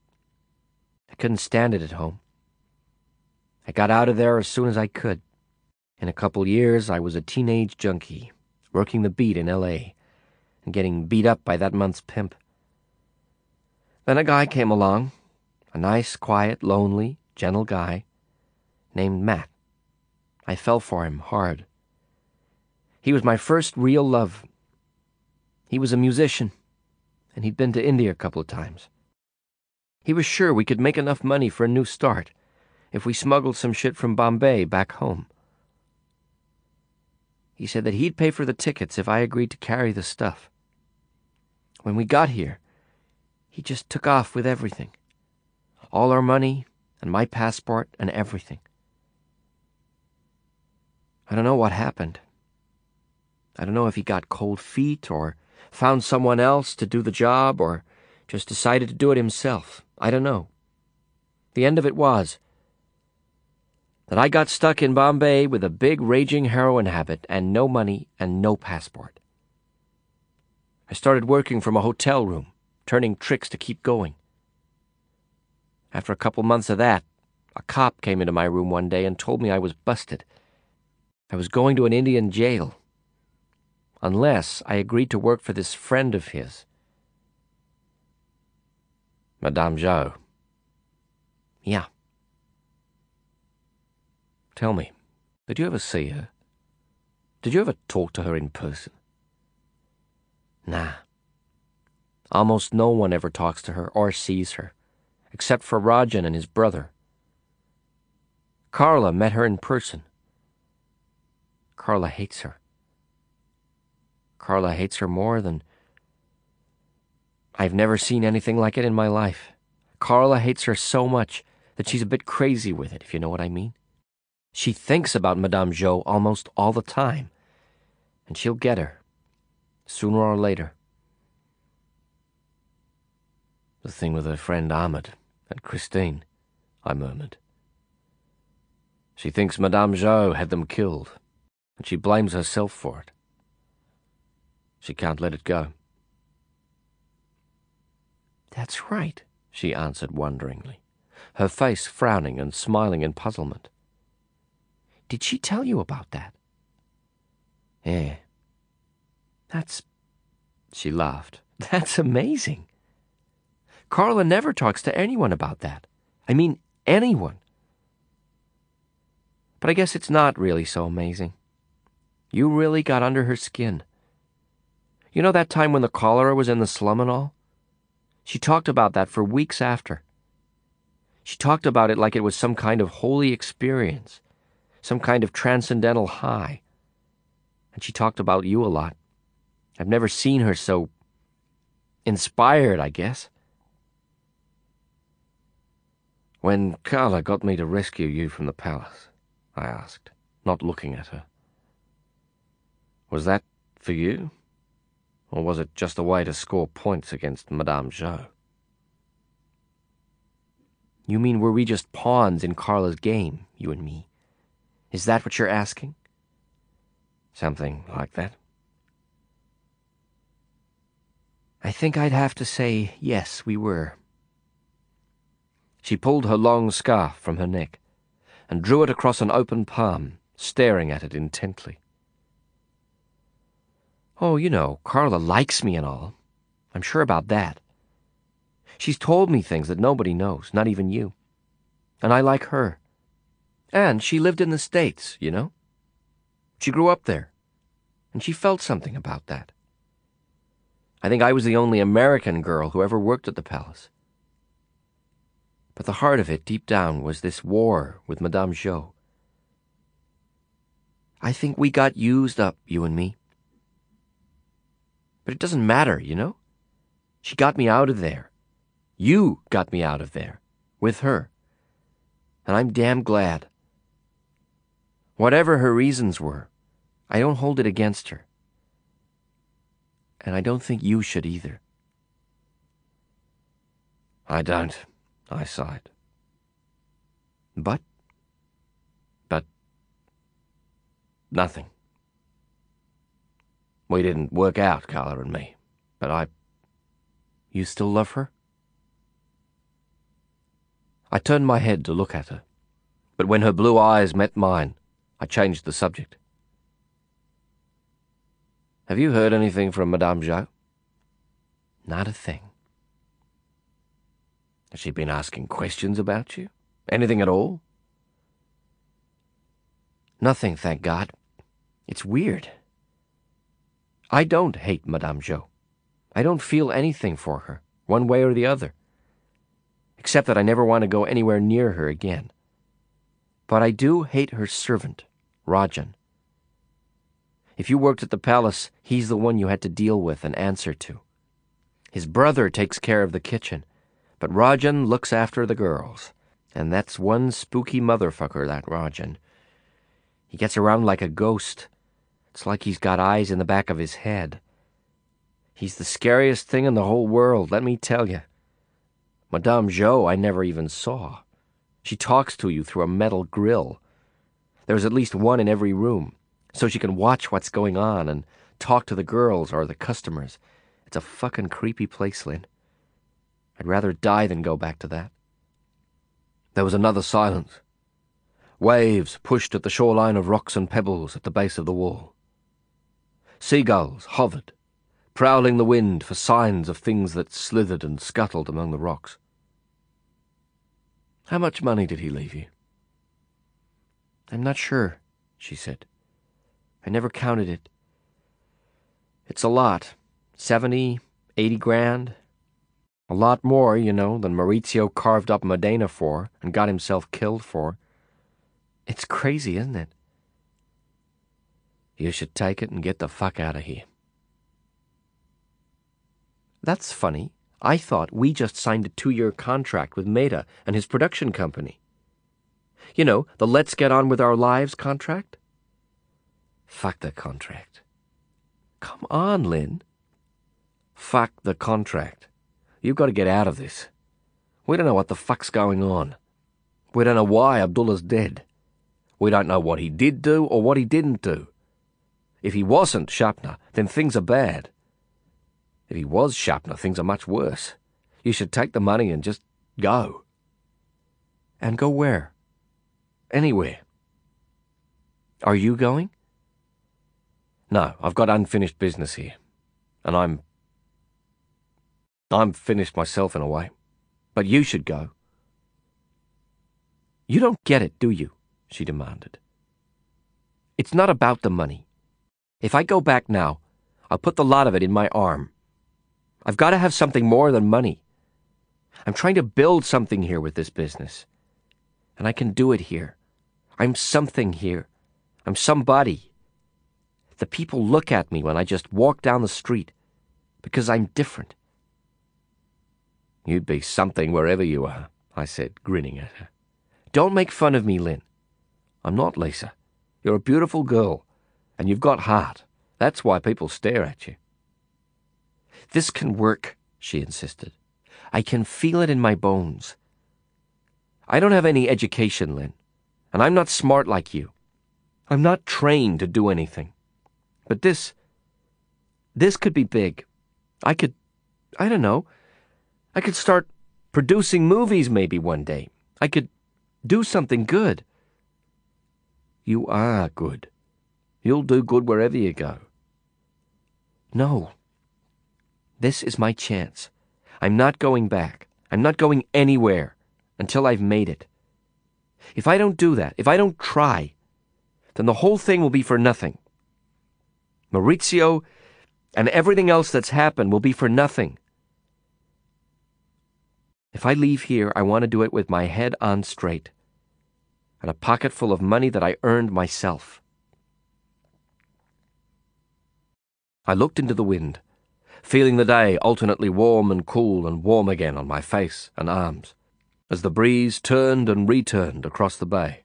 I couldn't stand it at home. I got out of there as soon as I could. In a couple years, I was a teenage junkie, working the beat in L.A., and getting beat up by that month's pimp. Then a guy came along, a nice, quiet, lonely, gentle guy, named Matt. I fell for him hard. He was my first real love. He was a musician, and he'd been to India a couple of times. He was sure we could make enough money for a new start if we smuggled some shit from Bombay back home. He said that he'd pay for the tickets if I agreed to carry the stuff. When we got here, he just took off with everything all our money, and my passport, and everything. I don't know what happened. I don't know if he got cold feet, or found someone else to do the job, or just decided to do it himself. I don't know. The end of it was that I got stuck in Bombay with a big raging heroin habit and no money and no passport. I started working from a hotel room, turning tricks to keep going. After a couple months of that, a cop came into my room one day and told me I was busted. I was going to an Indian jail. Unless I agreed to work for this friend of his. Madame Zhou. Yeah. Tell me, did you ever see her? Did you ever talk to her in person? Nah. Almost no one ever talks to her or sees her except for Rajan and his brother. Carla met her in person. Carla hates her. Carla hates her more than. I've never seen anything like it in my life. Carla hates her so much that she's a bit crazy with it, if you know what I mean. She thinks about Madame Zhou almost all the time, and she'll get her, sooner or later. The thing with her friend Ahmed and Christine, I murmured. She thinks Madame Zhou had them killed, and she blames herself for it. She can't let it go. That's right, she answered wonderingly, her face frowning and smiling in puzzlement. Did she tell you about that? Yeah. That's. She laughed. That's amazing. Carla never talks to anyone about that. I mean, anyone. But I guess it's not really so amazing. You really got under her skin. You know that time when the cholera was in the slum and all? She talked about that for weeks after. She talked about it like it was some kind of holy experience, some kind of transcendental high. And she talked about you a lot. I've never seen her so inspired, I guess. When Carla got me to rescue you from the palace, I asked, not looking at her. Was that for you? Or was it just a way to score points against Madame Zhou? You mean were we just pawns in Carla's game, you and me? Is that what you're asking? Something like that. I think I'd have to say yes, we were. She pulled her long scarf from her neck and drew it across an open palm, staring at it intently. Oh, you know, Carla likes me and all. I'm sure about that. She's told me things that nobody knows, not even you. And I like her. And she lived in the States, you know? She grew up there. And she felt something about that. I think I was the only American girl who ever worked at the palace. But the heart of it, deep down, was this war with Madame Zhou. I think we got used up, you and me. But it doesn't matter, you know? She got me out of there. You got me out of there. With her. And I'm damn glad. Whatever her reasons were, I don't hold it against her. And I don't think you should either. I don't, I sighed. But? But. nothing. We didn't work out, Carla and me, but I. You still love her? I turned my head to look at her, but when her blue eyes met mine, I changed the subject. Have you heard anything from Madame Zhou? Not a thing. Has she been asking questions about you? Anything at all? Nothing, thank God. It's weird. I don't hate Madame Zhou. I don't feel anything for her, one way or the other. Except that I never want to go anywhere near her again. But I do hate her servant, Rajan. If you worked at the palace, he's the one you had to deal with and answer to. His brother takes care of the kitchen, but Rajan looks after the girls. And that's one spooky motherfucker, that Rajan. He gets around like a ghost. It's like he's got eyes in the back of his head. He's the scariest thing in the whole world, let me tell you. Madame Zhou I never even saw. She talks to you through a metal grill. There's at least one in every room so she can watch what's going on and talk to the girls or the customers. It's a fucking creepy place, Lin. I'd rather die than go back to that. There was another silence. Waves pushed at the shoreline of rocks and pebbles at the base of the wall. Seagulls hovered, prowling the wind for signs of things that slithered and scuttled among the rocks. How much money did he leave you? I'm not sure, she said. I never counted it. It's a lot. Seventy, eighty grand. A lot more, you know, than Maurizio carved up Modena for and got himself killed for. It's crazy, isn't it? You should take it and get the fuck out of here. That's funny. I thought we just signed a two-year contract with Mehta and his production company. You know, the Let's Get On With Our Lives contract? Fuck the contract. Come on, Lin. Fuck the contract. You've got to get out of this. We don't know what the fuck's going on. We don't know why Abdullah's dead. We don't know what he did do or what he didn't do. If he wasn't Sapna, then things are bad. If he was Sapna, things are much worse. You should take the money and just go. And go where? Anywhere. Are you going? No, I've got unfinished business here. and I'm. I'm finished myself in a way. But you should go. You don't get it, do you? she demanded. It's not about the money. If I go back now, I'll put the lot of it in my arm. I've got to have something more than money. I'm trying to build something here with this business. And I can do it here. I'm something here. I'm somebody. The people look at me when I just walk down the street because I'm different. You'd be something wherever you are, I said, grinning at her. Don't make fun of me, Lin. I'm not Lisa. You're a beautiful girl, and you've got heart. That's why people stare at you. This can work, she insisted. I can feel it in my bones. I don't have any education, Lin, and I'm not smart like you. I'm not trained to do anything. But this, this could be big. I could, I don't know, I could start producing movies maybe one day. I could do something good. You are good. You'll do good wherever you go. No. This is my chance. I'm not going back. I'm not going anywhere until I've made it. If I don't do that, if I don't try, then the whole thing will be for nothing. Maurizio and everything else that's happened will be for nothing. If I leave here, I want to do it with my head on straight and a pocket full of money that I earned myself. I looked into the wind, feeling the day alternately warm and cool and warm again on my face and arms, as the breeze turned and returned across the bay.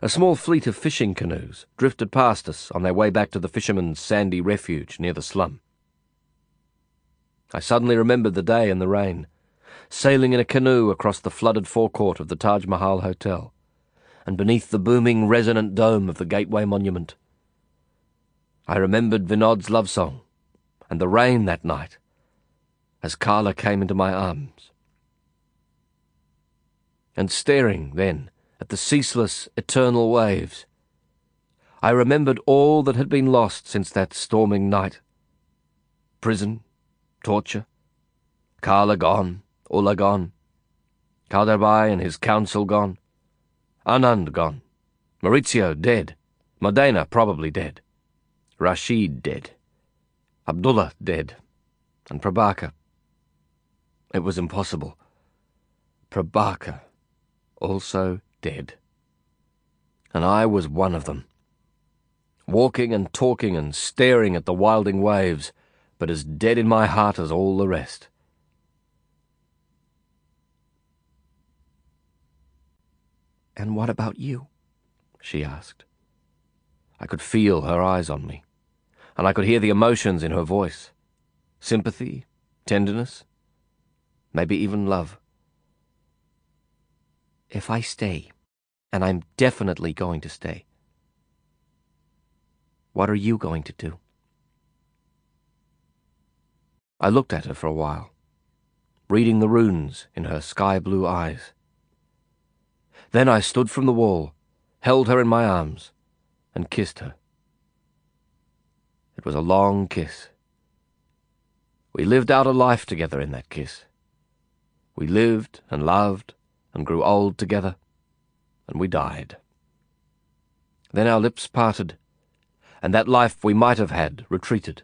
A small fleet of fishing canoes drifted past us on their way back to the fishermen's sandy refuge near the slum. I suddenly remembered the day and the rain, sailing in a canoe across the flooded forecourt of the Taj Mahal Hotel, and beneath the booming resonant dome of the Gateway Monument. I remembered Vinod's love song, and the rain that night, as Carla came into my arms. And staring, then, at the ceaseless, eternal waves. I remembered all that had been lost since that storming night. Prison, torture, Carla gone, Ulla gone, Khaderbhai and his council gone, Anand gone, Maurizio dead, Modena probably dead, Rashid dead, Abdullah dead, and Prabaker. It was impossible. Prabaker also dead. And I was one of them. Walking and talking and staring at the wilding waves, but as dead in my heart as all the rest. And what about you? she asked. I could feel her eyes on me, and I could hear the emotions in her voice sympathy, tenderness, maybe even love. If I stay, and I'm definitely going to stay. What are you going to do? I looked at her for a while, reading the runes in her sky blue eyes. Then I stood from the wall, held her in my arms, and kissed her. It was a long kiss. We lived out a life together in that kiss. We lived and loved and grew old together and we died. Then our lips parted, and that life we might have had retreated,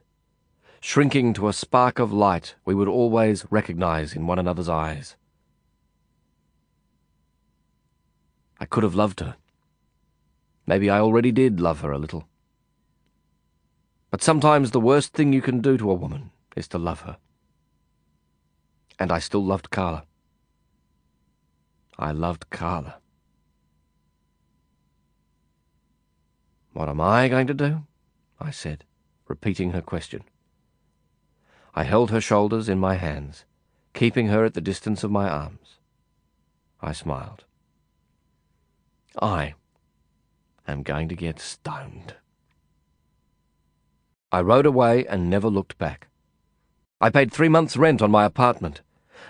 shrinking to a spark of light we would always recognize in one another's eyes. I could have loved her. Maybe I already did love her a little. But sometimes the worst thing you can do to a woman is to love her. And I still loved Carla. I loved Carla. What am I going to do? I said, repeating her question. I held her shoulders in my hands, keeping her at the distance of my arms. I smiled. I am going to get stoned. I rode away and never looked back. I paid three months' rent on my apartment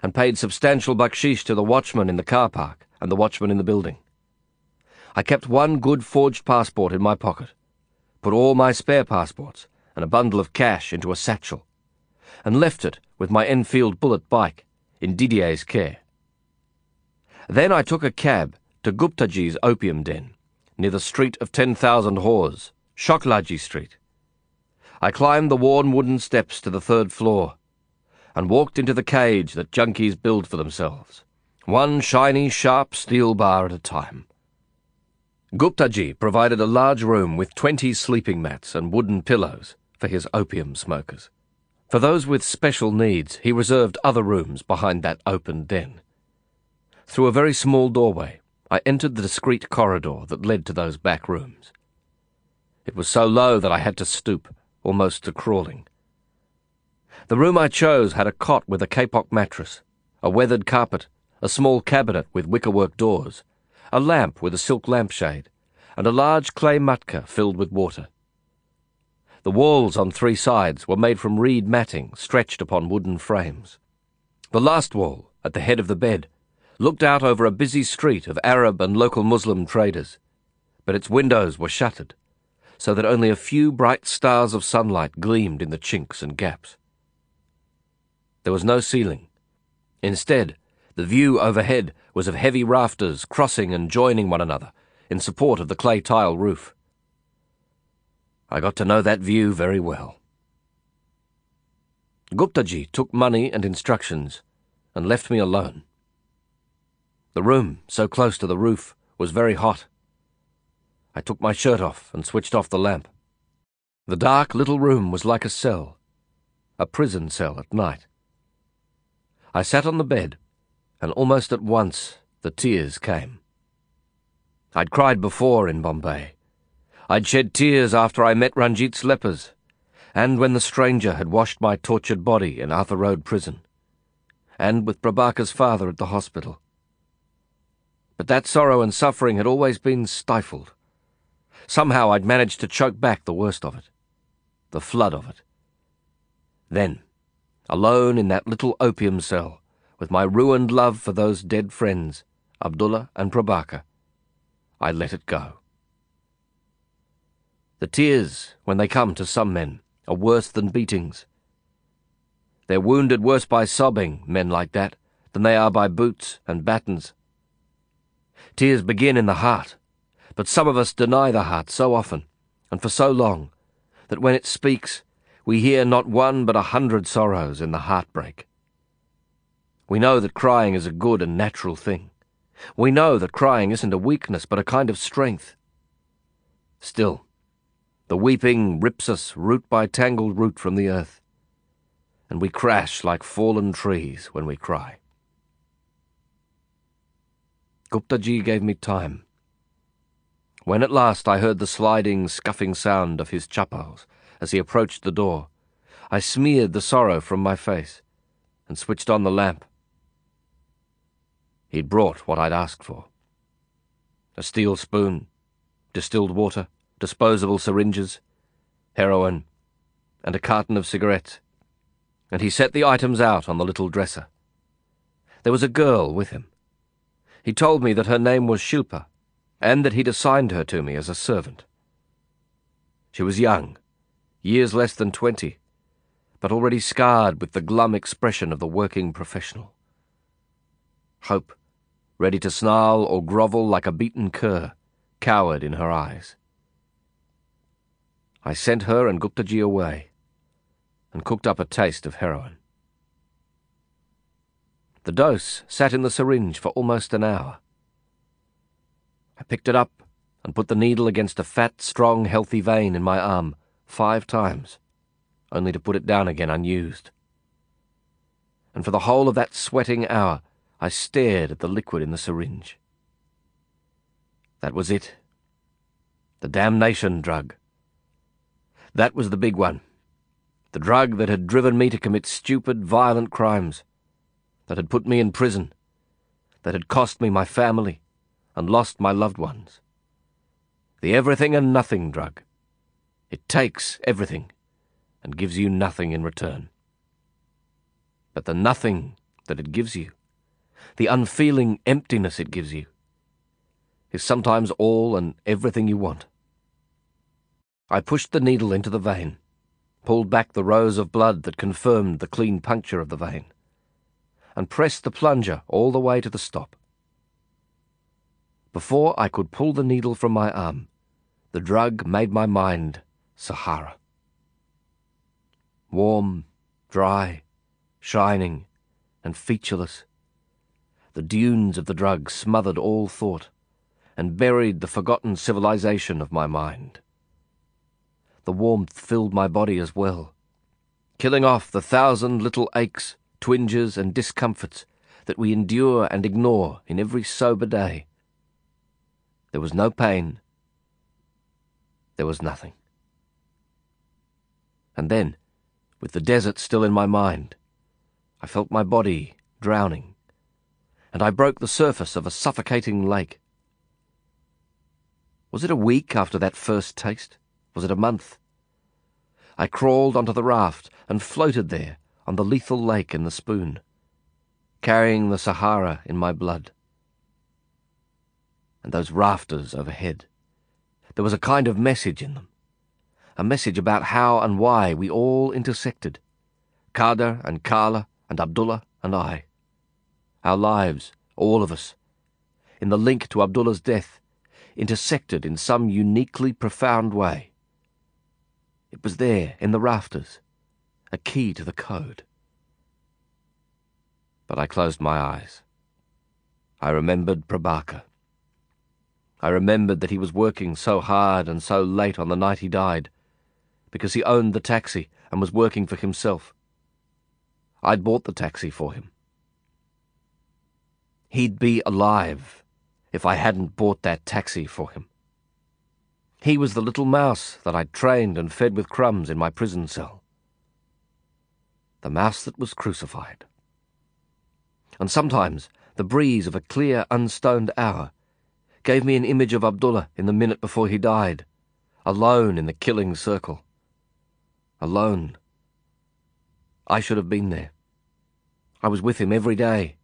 and paid substantial bakshish to the watchman in the car park and the watchman in the building. I kept one good forged passport in my pocket, put all my spare passports and a bundle of cash into a satchel, and left it with my Enfield bullet bike in Didier's care. Then I took a cab to Guptaji's opium den, near the Street of Ten Thousand Whores, Shuklaji Street. I climbed the worn wooden steps to the third floor and walked into the cage that junkies build for themselves, one shiny, sharp steel bar at a time. Guptaji provided a large room with twenty sleeping mats and wooden pillows for his opium smokers. For those with special needs, he reserved other rooms behind that open den. Through a very small doorway, I entered the discreet corridor that led to those back rooms. It was so low that I had to stoop, almost to crawling. The room I chose had a cot with a kapok mattress, a weathered carpet, a small cabinet with wickerwork doors, a lamp with a silk lampshade, and a large clay matka filled with water. The walls on three sides were made from reed matting stretched upon wooden frames. The last wall, at the head of the bed, looked out over a busy street of Arab and local Muslim traders, but its windows were shuttered, so that only a few bright stars of sunlight gleamed in the chinks and gaps. There was no ceiling. Instead, the view overhead was of heavy rafters crossing and joining one another in support of the clay tile roof. I got to know that view very well. Guptaji took money and instructions and left me alone. The room, so close to the roof, was very hot. I took my shirt off and switched off the lamp. The dark little room was like a cell, a prison cell at night. I sat on the bed, and almost at once the tears came. I'd cried before in Bombay. I'd shed tears after I met Ranjit's lepers, and when the stranger had washed my tortured body in Arthur Road prison, and with Prabaker's father at the hospital. But that sorrow and suffering had always been stifled. Somehow I'd managed to choke back the worst of it, the flood of it. Then, alone in that little opium cell, with my ruined love for those dead friends, Abdullah and Prabaker, I let it go. The tears, when they come to some men, are worse than beatings. They're wounded worse by sobbing, men like that, than they are by boots and battens. Tears begin in the heart, but some of us deny the heart so often, and for so long, that when it speaks, we hear not one but a hundred sorrows in the heartbreak. We know that crying is a good and natural thing. We know that crying isn't a weakness but a kind of strength. Still, the weeping rips us root by tangled root from the earth, and we crash like fallen trees when we cry. Guptaji gave me time. When at last I heard the sliding, scuffing sound of his chappals as he approached the door, I smeared the sorrow from my face and switched on the lamp. He'd brought what I'd asked for. A steel spoon, distilled water, disposable syringes, heroin, and a carton of cigarettes, and he set the items out on the little dresser. There was a girl with him. He told me that her name was Shilpa, and that he'd assigned her to me as a servant. She was young, years less than twenty, but already scarred with the glum expression of the working professional. Hope, ready to snarl or grovel like a beaten cur, cowered in her eyes. I sent her and Guptaji away, and cooked up a taste of heroin. The dose sat in the syringe for almost an hour. I picked it up and put the needle against a fat, strong, healthy vein in my arm five times, only to put it down again unused. And for the whole of that sweating hour, I stared at the liquid in the syringe. That was it. The damnation drug. That was the big one. The drug that had driven me to commit stupid, violent crimes. That had put me in prison. That had cost me my family and lost my loved ones. The everything and nothing drug. It takes everything and gives you nothing in return. But the nothing that it gives you, the unfeeling emptiness it gives you, is sometimes all and everything you want. I pushed the needle into the vein, pulled back the rows of blood that confirmed the clean puncture of the vein, and pressed the plunger all the way to the stop. Before I could pull the needle from my arm, the drug made my mind Sahara. Warm, dry, shining, and featureless, the dunes of the drug smothered all thought and buried the forgotten civilization of my mind. The warmth filled my body as well, killing off the thousand little aches, twinges, and discomforts that we endure and ignore in every sober day. There was no pain. There was nothing. And then, with the desert still in my mind, I felt my body drowning, and I broke the surface of a suffocating lake. Was it a week after that first taste? Was it a month? I crawled onto the raft and floated there on the lethal lake in the spoon, carrying the Sahara in my blood and those rafters overhead. There was a kind of message in them, a message about how and why we all intersected, Khader and Karla and Abdullah and I. Our lives, all of us, in the link to Abdullah's death, intersected in some uniquely profound way. It was there, in the rafters, a key to the code. But I closed my eyes. I remembered Prabaker. I remembered that he was working so hard and so late on the night he died, because he owned the taxi and was working for himself. I'd bought the taxi for him. He'd be alive if I hadn't bought that taxi for him. He was the little mouse that I'd trained and fed with crumbs in my prison cell. The mouse that was crucified. And sometimes the breeze of a clear, unstoned hour gave me an image of Abdullah in the minute before he died, alone in the killing circle. Alone. I should have been there. I was with him every day.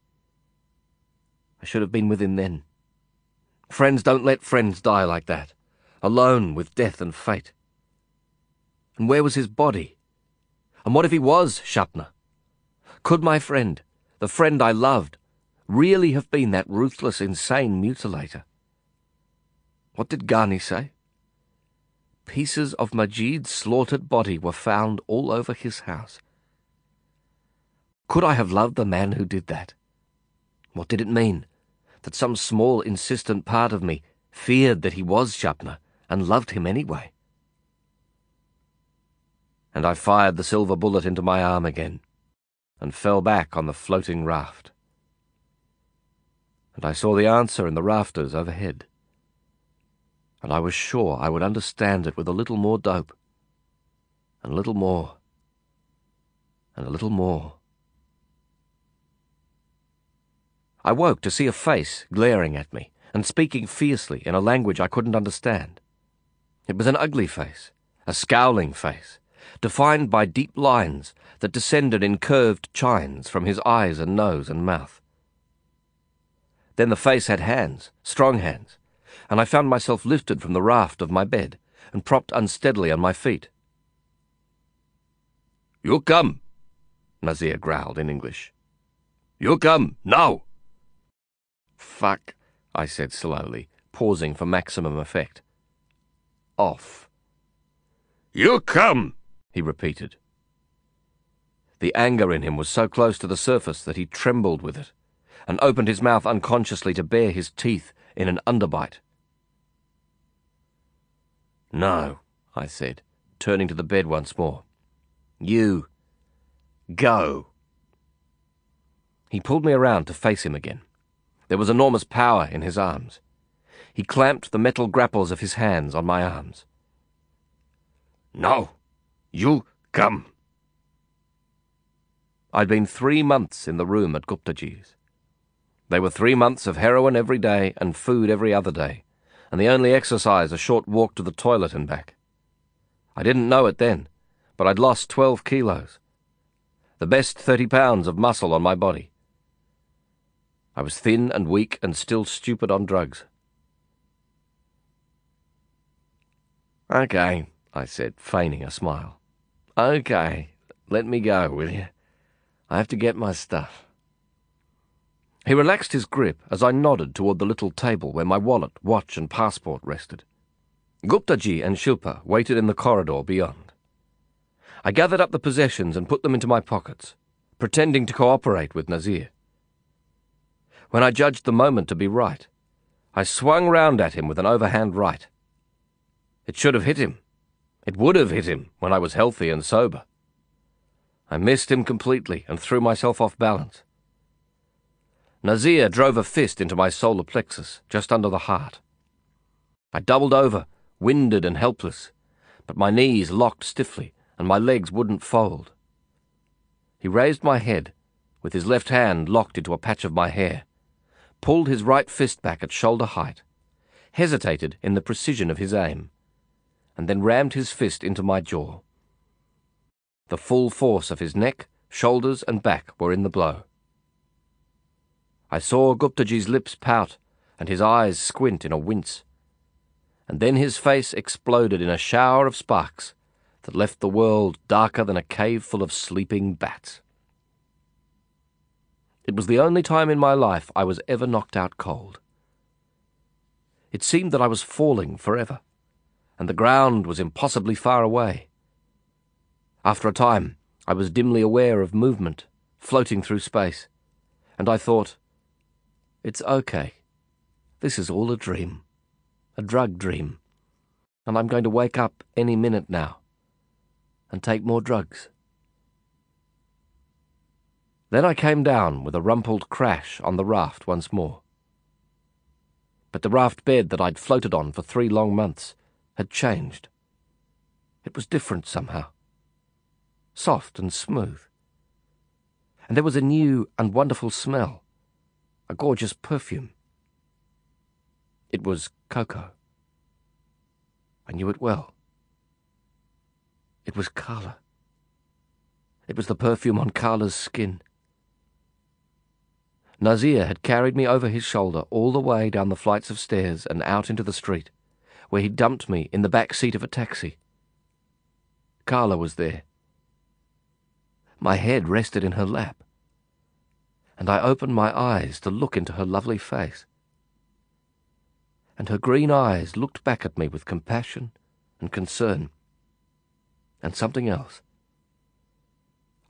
I should have been with him then. Friends don't let friends die like that, alone with death and fate. And where was his body? And what if he was Sapna? Could my friend, the friend I loved, really have been that ruthless, insane mutilator? What did Ghani say? Pieces of Majid's slaughtered body were found all over his house. Could I have loved the man who did that? What did it mean? That some small, insistent part of me feared that he was Sapna and loved him anyway. And I fired the silver bullet into my arm again and fell back on the floating raft. And I saw the answer in the rafters overhead and I was sure I would understand it with a little more dope, and a little more, and a little more. I woke to see a face glaring at me and speaking fiercely in a language I couldn't understand. It was an ugly face, a scowling face, defined by deep lines that descended in curved chines from his eyes and nose and mouth. Then the face had hands, strong hands, and I found myself lifted from the raft of my bed and propped unsteadily on my feet. You come, Nazir growled in English. You come, now! Fuck, I said slowly, pausing for maximum effect. Off. You come, he repeated. The anger in him was so close to the surface that he trembled with it, and opened his mouth unconsciously to bare his teeth in an underbite. No, I said, turning to the bed once more. You. Go. He pulled me around to face him again. There was enormous power in his arms. He clamped the metal grapples of his hands on my arms. No, you come. I'd been three months in the room at Guptaji's. They were three months of heroin every day and food every other day and the only exercise a short walk to the toilet and back. I didn't know it then, but I'd lost 12 kilos. The best 30 pounds of muscle on my body. I was thin and weak and still stupid on drugs. Okay, I said, feigning a smile. Okay, let me go, will you? I have to get my stuff. He relaxed his grip as I nodded toward the little table where my wallet, watch, and passport rested. Guptaji and Shilpa waited in the corridor beyond. I gathered up the possessions and put them into my pockets, pretending to cooperate with Nazir. When I judged the moment to be right, I swung round at him with an overhand right. It should have hit him. It would have hit him when I was healthy and sober. I missed him completely and threw myself off balance. Nazir drove a fist into my solar plexus, just under the heart. I doubled over, winded and helpless, but my knees locked stiffly and my legs wouldn't fold. He raised my head, with his left hand locked into a patch of my hair, pulled his right fist back at shoulder height, hesitated in the precision of his aim, and then rammed his fist into my jaw. The full force of his neck, shoulders, and back were in the blow. I saw Guptaji's lips pout and his eyes squint in a wince. And then his face exploded in a shower of sparks that left the world darker than a cave full of sleeping bats. It was the only time in my life I was ever knocked out cold. It seemed that I was falling forever, and the ground was impossibly far away. After a time, I was dimly aware of movement, floating through space, and I thought, it's okay. This is all a dream. A drug dream. And I'm going to wake up any minute now. And take more drugs. Then I came down with a rumpled crash on the raft once more. But the raft bed that I'd floated on for three long months had changed. It was different somehow. Soft and smooth. And there was a new and wonderful smell a gorgeous perfume. It was cocoa. I knew it well. It was Karla. It was the perfume on Karla's skin. Nazir had carried me over his shoulder all the way down the flights of stairs and out into the street, where he dumped me in the back seat of a taxi. Karla was there. My head rested in her lap and I opened my eyes to look into her lovely face. And her green eyes looked back at me with compassion and concern, and something else.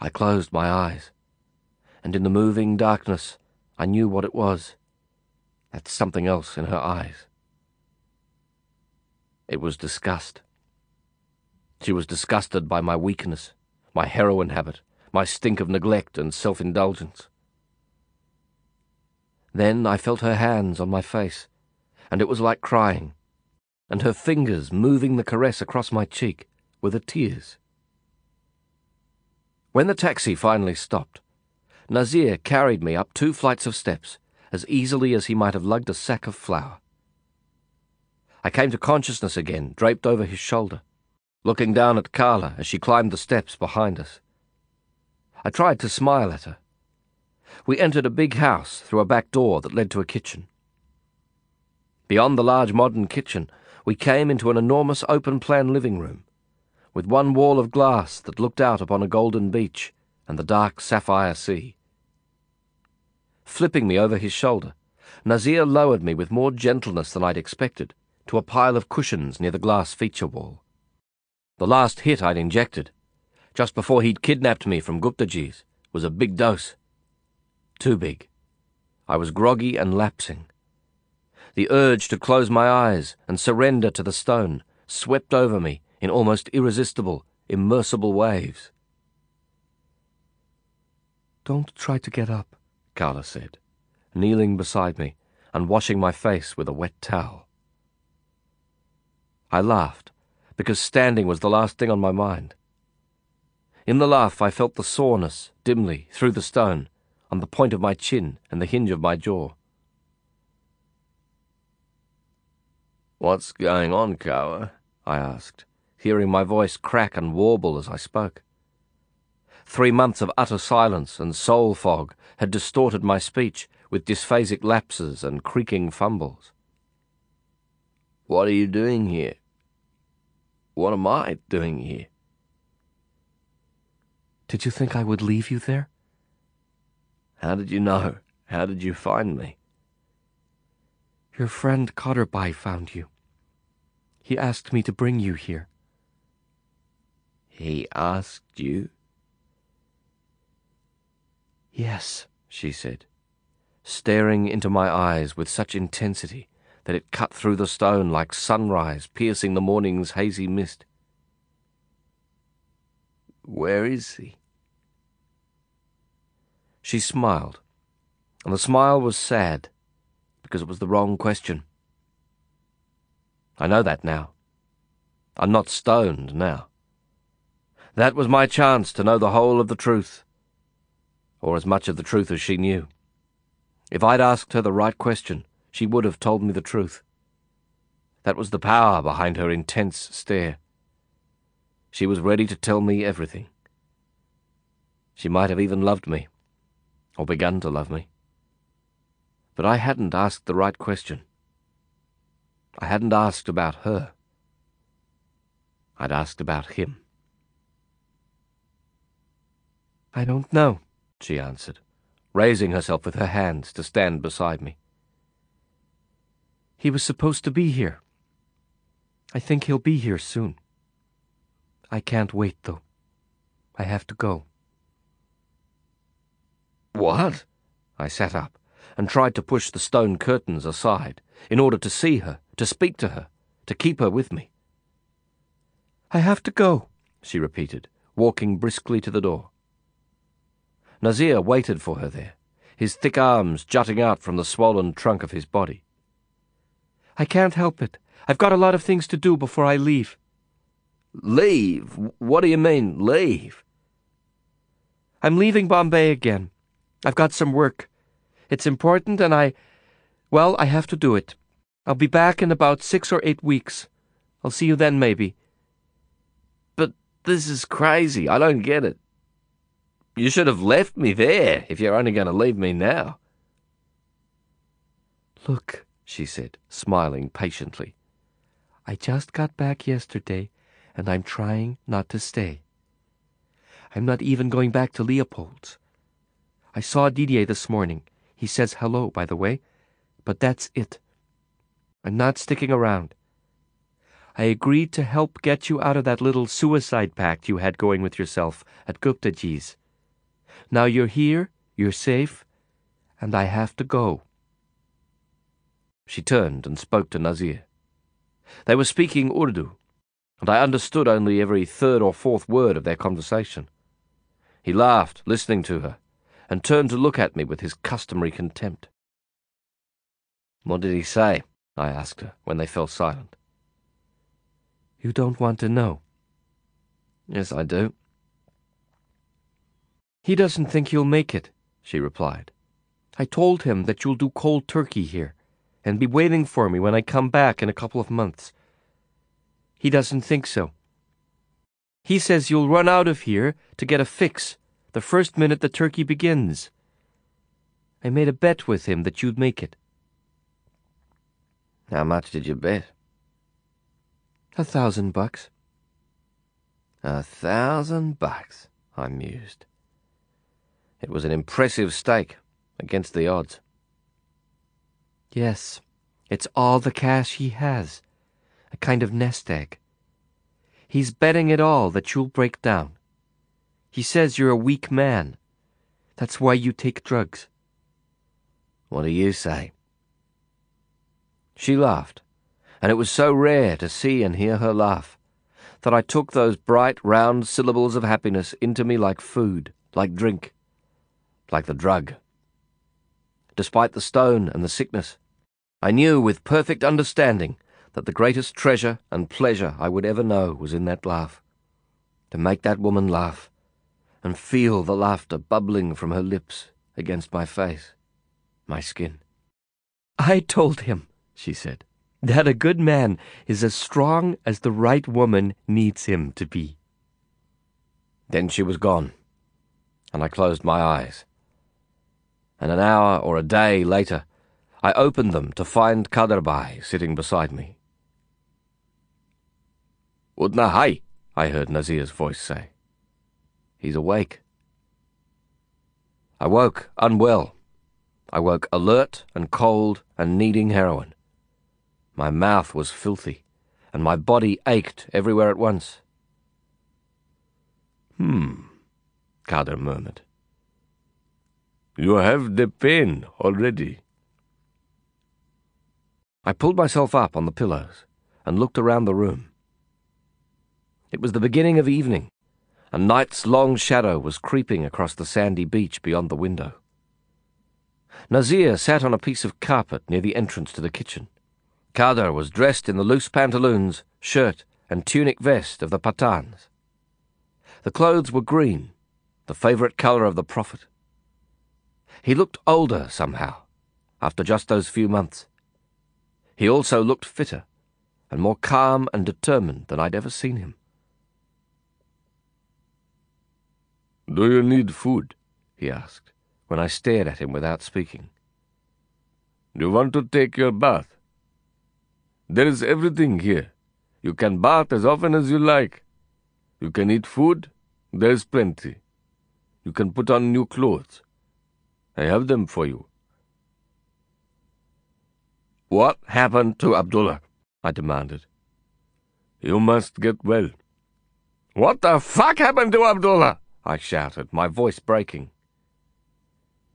I closed my eyes, and in the moving darkness I knew what it was that something else in her eyes. It was disgust. She was disgusted by my weakness, my heroin habit, my stink of neglect and self indulgence. Then I felt her hands on my face, and it was like crying, and her fingers moving the caress across my cheek were the tears. When the taxi finally stopped, Nazir carried me up two flights of steps as easily as he might have lugged a sack of flour. I came to consciousness again, draped over his shoulder, looking down at Karla as she climbed the steps behind us. I tried to smile at her, we entered a big house through a back door that led to a kitchen. Beyond the large modern kitchen, we came into an enormous open plan living room, with one wall of glass that looked out upon a golden beach and the dark sapphire sea. Flipping me over his shoulder, Nazir lowered me with more gentleness than I'd expected to a pile of cushions near the glass feature wall. The last hit I'd injected, just before he'd kidnapped me from Guptaji's, was a big dose. Too big. I was groggy and lapsing. The urge to close my eyes and surrender to the stone swept over me in almost irresistible, immersible waves. Don't try to get up, Karla said, kneeling beside me and washing my face with a wet towel. I laughed, because standing was the last thing on my mind. In the laugh, I felt the soreness, dimly, through the stone, on the point of my chin and the hinge of my jaw. What's going on, Karla? I asked, hearing my voice crack and warble as I spoke. Three months of utter silence and soul fog had distorted my speech with dysphasic lapses and creaking fumbles. What are you doing here? What am I doing here? Did you think I would leave you there? How did you know? How did you find me? Your friend Khaderbhai found you. He asked me to bring you here. He asked you? Yes, she said, staring into my eyes with such intensity that it cut through the stone like sunrise piercing the morning's hazy mist. Where is he? She smiled, and the smile was sad because it was the wrong question. I know that now. I'm not stoned now. That was my chance to know the whole of the truth, or as much of the truth as she knew. If I'd asked her the right question, she would have told me the truth. That was the power behind her intense stare. She was ready to tell me everything. She might have even loved me, or begun to love me. But I hadn't asked the right question. I hadn't asked about her. I'd asked about him. I don't know, she answered, raising herself with her hands to stand beside me. He was supposed to be here. I think he'll be here soon. I can't wait, though. I have to go. What? I sat up and tried to push the stone curtains aside in order to see her, to speak to her, to keep her with me. I have to go, she repeated, walking briskly to the door. Nazir waited for her there, his thick arms jutting out from the swollen trunk of his body. I can't help it. I've got a lot of things to do before I leave. Leave? What do you mean, leave? I'm leaving Bombay again. I've got some work. It's important and I. Well, I have to do it. I'll be back in about six or eight weeks. I'll see you then, maybe. But this is crazy. I don't get it. You should have left me there if you're only going to leave me now. Look, she said, smiling patiently. I just got back yesterday, and I'm trying not to stay. I'm not even going back to Leopold's. I saw Didier this morning. He says hello, by the way, but that's it. I'm not sticking around. I agreed to help get you out of that little suicide pact you had going with yourself at Guptaji's. Now you're here, you're safe, and I have to go. She turned and spoke to Nazir. They were speaking Urdu, and I understood only every third or fourth word of their conversation. He laughed, listening to her, and turned to look at me with his customary contempt. What did he say? I asked her when they fell silent. You don't want to know? Yes, I do. He doesn't think you'll make it, she replied. I told him that you'll do cold turkey here and be waiting for me when I come back in a couple of months. He doesn't think so. He says you'll run out of here to get a fix the first minute the turkey begins. I made a bet with him that you'd make it. How much did you bet? A thousand bucks. A thousand bucks, I mused. It was an impressive stake against the odds. Yes, it's all the cash he has. A kind of nest egg. He's betting it all that you'll break down. He says you're a weak man. That's why you take drugs. What do you say? She laughed, and it was so rare to see and hear her laugh that I took those bright, round syllables of happiness into me like food, like drink, like the drug. Despite the stone and the sickness, I knew with perfect understanding that the greatest treasure and pleasure I would ever know was in that laugh. To make that woman laugh, and feel the laughter bubbling from her lips against my face, my skin. I told him, she said, that a good man is as strong as the right woman needs him to be. Then she was gone, and I closed my eyes. And an hour or a day later, I opened them to find Khaderbhai sitting beside me. Udna hai, I heard Nazir's voice say. He's awake. I woke unwell. I woke alert and cold and needing heroin. My mouth was filthy, and my body ached everywhere at once. Hmm, Khader murmured. You have the pain already. I pulled myself up on the pillows and looked around the room. It was the beginning of evening, and night's long shadow was creeping across the sandy beach beyond the window. Nazir sat on a piece of carpet near the entrance to the kitchen. Khader was dressed in the loose pantaloons, shirt, and tunic vest of the Pathans. The clothes were green, the favourite colour of the Prophet. He looked older somehow, after just those few months. He also looked fitter, and more calm and determined than I'd ever seen him. Do you need food? he asked, when I stared at him without speaking. Do you want to take your bath? There is everything here. You can bath as often as you like. You can eat food. There is plenty. You can put on new clothes. I have them for you. What happened to Abdullah? I demanded. You must get well. What the fuck happened to Abdullah? I shouted, my voice breaking.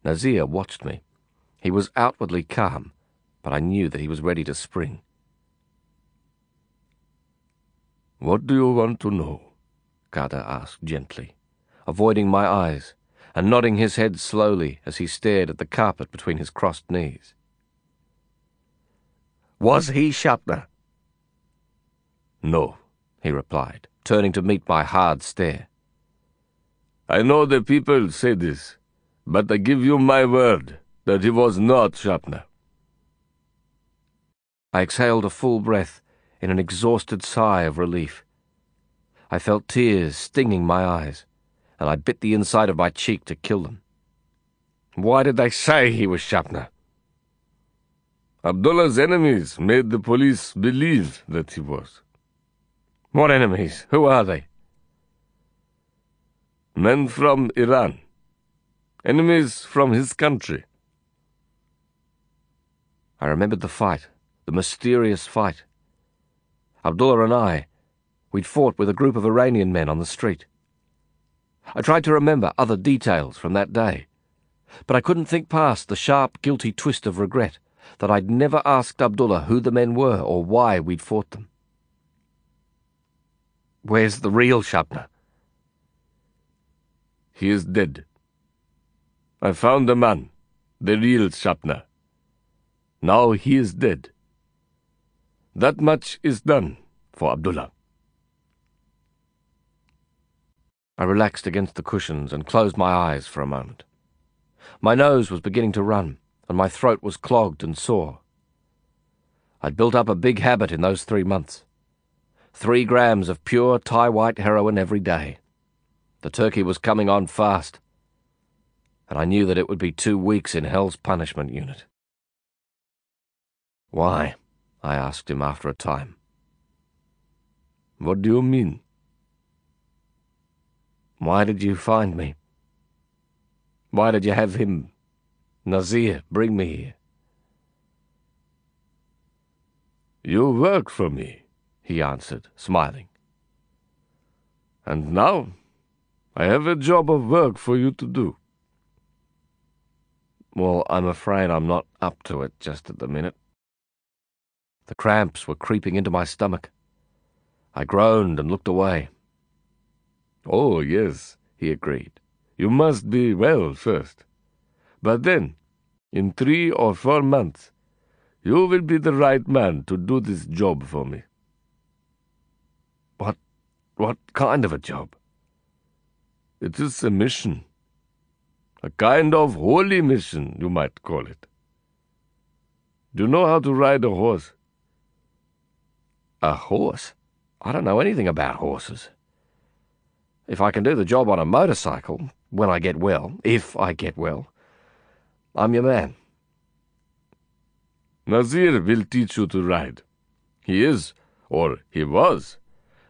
Nazir watched me. He was outwardly calm, but I knew that he was ready to spring. What do you want to know? Khader asked gently, avoiding my eyes and nodding his head slowly as he stared at the carpet between his crossed knees. Was he Sapna? No, he replied, turning to meet my hard stare. I know the people say this, but I give you my word that he was not Sapna. I exhaled a full breath in an exhausted sigh of relief. I felt tears stinging my eyes, and I bit the inside of my cheek to kill them. Why did they say he was Sapna? Abdullah's enemies made the police believe that he was. What enemies? Who are they? Men from Iran. Enemies from his country. I remembered the fight, the mysterious fight. Abdullah and I, we'd fought with a group of Iranian men on the street. I tried to remember other details from that day, but I couldn't think past the sharp, guilty twist of regret that I'd never asked Abdullah who the men were or why we'd fought them. Where's the real Sapna? He is dead. I found the man, the real Sapna. Now he is dead. That much is done for Abdullah. I relaxed against the cushions and closed my eyes for a moment. My nose was beginning to run, and my throat was clogged and sore. I'd built up a big habit in those three months. Three grams of pure Thai white heroin every day. The turkey was coming on fast, and I knew that it would be two weeks in Hell's punishment unit. Why? I asked him after a time. What do you mean? Why did you find me? Why did you have him, Nazir, bring me here? You work for me, he answered, smiling. And now I have a job of work for you to do. Well, I'm afraid I'm not up to it just at the minute. The cramps were creeping into my stomach. I groaned and looked away. Oh, yes, he agreed. You must be well first. But then, in three or four months, you will be the right man to do this job for me. What, what kind of a job? It is a mission. A kind of holy mission, you might call it. Do you know how to ride a horse? A horse? I don't know anything about horses. If I can do the job on a motorcycle, when I get well, if I get well, I'm your man. Nazir will teach you to ride. He is, or he was,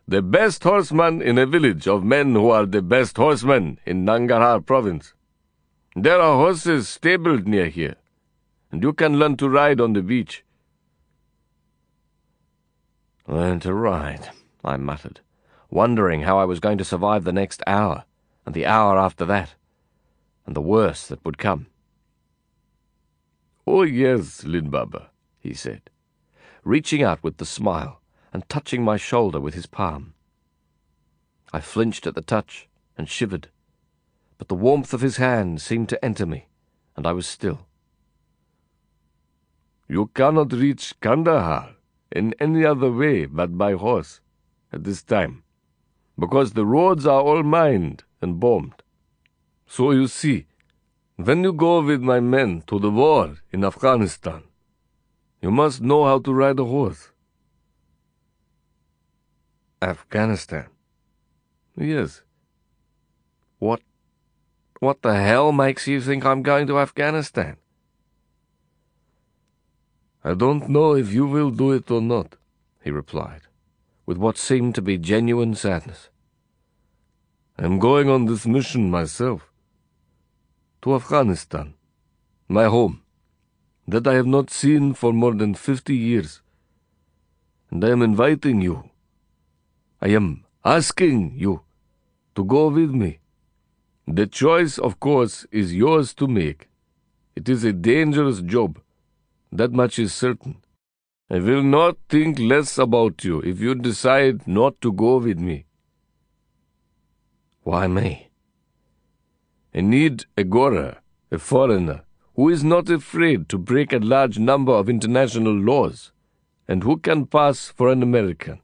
the best horseman in a village of men who are the best horsemen in Nangarhar province. There are horses stabled near here, and you can learn to ride on the beach. Learn to ride, I muttered, wondering how I was going to survive the next hour, and the hour after that, and the worst that would come. Oh, yes, Lin-Baba, he said, reaching out with the smile and touching my shoulder with his palm. I flinched at the touch and shivered, but the warmth of his hand seemed to enter me, and I was still. You cannot reach Kandahar in any other way but by horse at this time, because the roads are all mined and bombed. So you see, when you go with my men to the war in Afghanistan, you must know how to ride a horse. Afghanistan? Yes. What what the hell makes you think I'm going to Afghanistan? I don't know if you will do it or not, he replied, with what seemed to be genuine sadness. I am going on this mission myself. To Afghanistan, my home, that I have not seen for more than fifty years. And I am inviting you. I am asking you to go with me. The choice, of course, is yours to make. It is a dangerous job that much is certain. I will not think less about you if you decide not to go with me. Why me? I need a Gora, a foreigner, who is not afraid to break a large number of international laws, and who can pass for an American.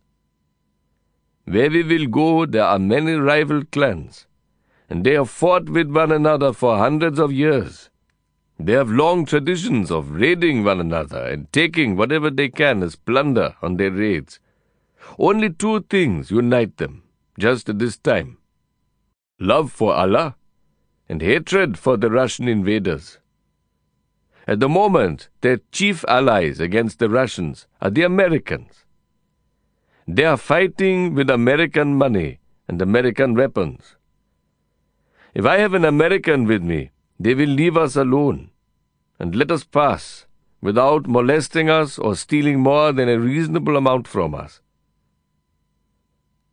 Where we will go, there are many rival clans, and they have fought with one another for hundreds of years. They have long traditions of raiding one another and taking whatever they can as plunder on their raids. Only two things unite them, just at this time love for Allah and hatred for the Russian invaders. At the moment, their chief allies against the Russians are the Americans. They are fighting with American money and American weapons. If I have an American with me, they will leave us alone and let us pass without molesting us or stealing more than a reasonable amount from us.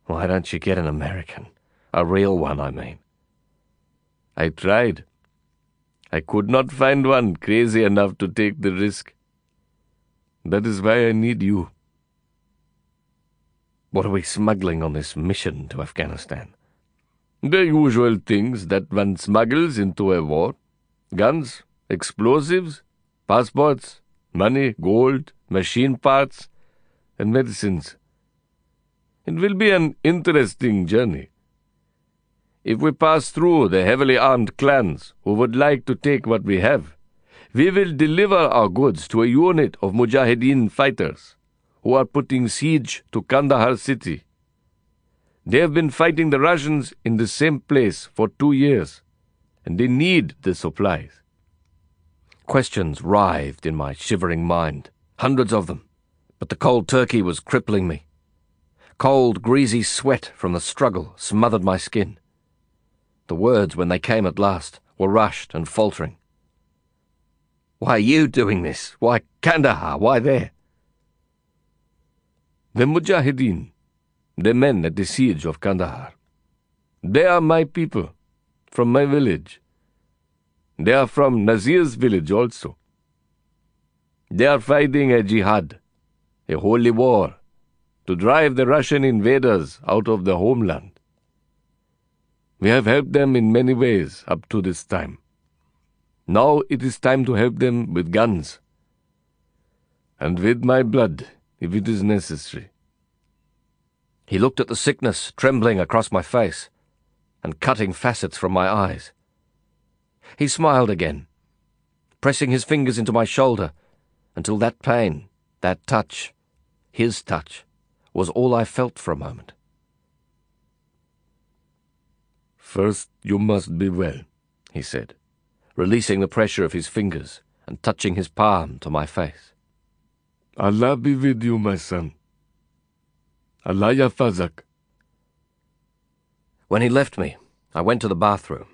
Why don't you get an American? A real one, I mean. I tried. I could not find one crazy enough to take the risk. That is why I need you. What are we smuggling on this mission to Afghanistan? The usual things that one smuggles into a war guns, explosives, passports, money, gold, machine parts, and medicines. It will be an interesting journey. If we pass through the heavily armed clans who would like to take what we have, we will deliver our goods to a unit of Mujahideen fighters who are putting siege to Kandahar city. They have been fighting the Russians in the same place for two years, and they need the supplies. Questions writhed in my shivering mind, hundreds of them, but the cold turkey was crippling me. Cold, greasy sweat from the struggle smothered my skin. The words, when they came at last, were rushed and faltering. Why are you doing this? Why Kandahar? Why there? The Mujahideen, the men at the siege of Kandahar. They are my people, from my village. They are from Nazir's village also. They are fighting a jihad, a holy war, to drive the Russian invaders out of the homeland. We have helped them in many ways up to this time. Now it is time to help them with guns. And with my blood, if it is necessary. He looked at the sickness trembling across my face and cutting facets from my eyes. He smiled again, pressing his fingers into my shoulder until that pain, that touch, his touch, was all I felt for a moment. First, you must be well, he said, releasing the pressure of his fingers and touching his palm to my face. Allah be with you, my son. Allah yafazak. When he left me, I went to the bathroom.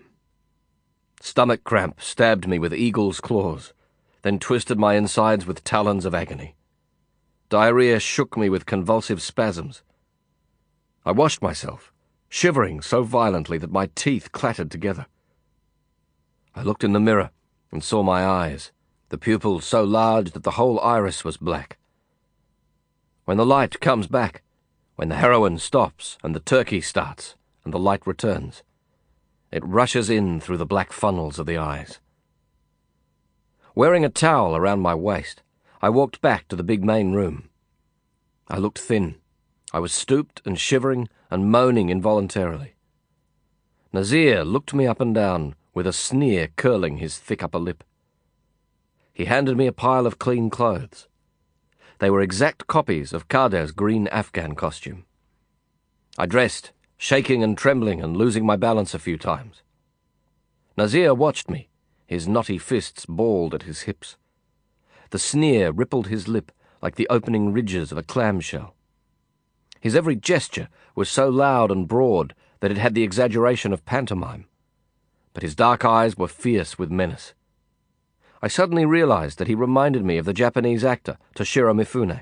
Stomach cramp stabbed me with eagle's claws, then twisted my insides with talons of agony. Diarrhea shook me with convulsive spasms. I washed myself, shivering so violently that my teeth clattered together. I looked in the mirror and saw my eyes, the pupils so large that the whole iris was black. When the light comes back, when the heroin stops and the turkey starts and the light returns, it rushes in through the black funnels of the eyes. Wearing a towel around my waist, I walked back to the big main room. I looked thin. I was stooped and shivering and moaning involuntarily. Nazir looked me up and down with a sneer curling his thick upper lip. He handed me a pile of clean clothes. They were exact copies of Khader's green Afghan costume. I dressed, shaking and trembling and losing my balance a few times. Nazir watched me, his knotty fists balled at his hips. The sneer rippled his lip like the opening ridges of a clamshell. His every gesture was so loud and broad that it had the exaggeration of pantomime. But his dark eyes were fierce with menace. I suddenly realized that he reminded me of the Japanese actor Toshiro Mifune.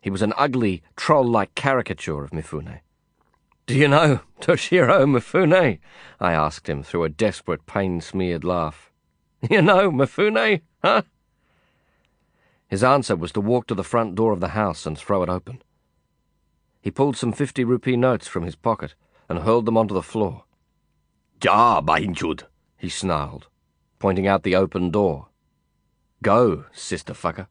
He was an ugly, troll-like caricature of Mifune. Do you know Toshiro Mifune? I asked him through a desperate, pain-smeared laugh. You know Mifune, huh? His answer was to walk to the front door of the house and throw it open. He pulled some fifty rupee notes from his pocket and hurled them onto the floor. Ja, Bahinchud, he snarled, pointing out the open door. Go, sister fucker.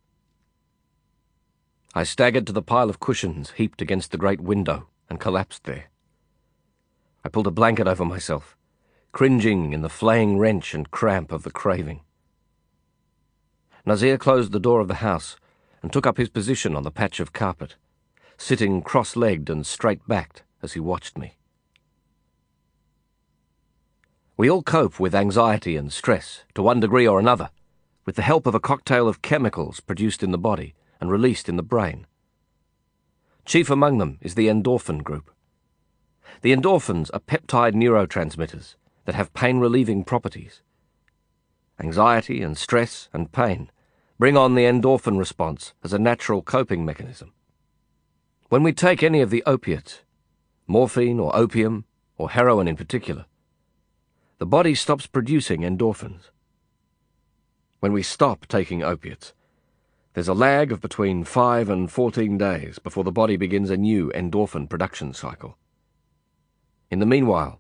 I staggered to the pile of cushions heaped against the great window and collapsed there. I pulled a blanket over myself, cringing in the flaying wrench and cramp of the craving. Nazir closed the door of the house and took up his position on the patch of carpet, sitting cross-legged and straight-backed as he watched me. We all cope with anxiety and stress, to one degree or another, with the help of a cocktail of chemicals produced in the body and released in the brain. Chief among them is the endorphin group. The endorphins are peptide neurotransmitters that have pain relieving properties. Anxiety and stress and pain bring on the endorphin response as a natural coping mechanism. When we take any of the opiates, morphine or opium, or heroin in particular, the body stops producing endorphins. When we stop taking opiates, there's a lag of between 5 and 14 days before the body begins a new endorphin production cycle. In the meanwhile,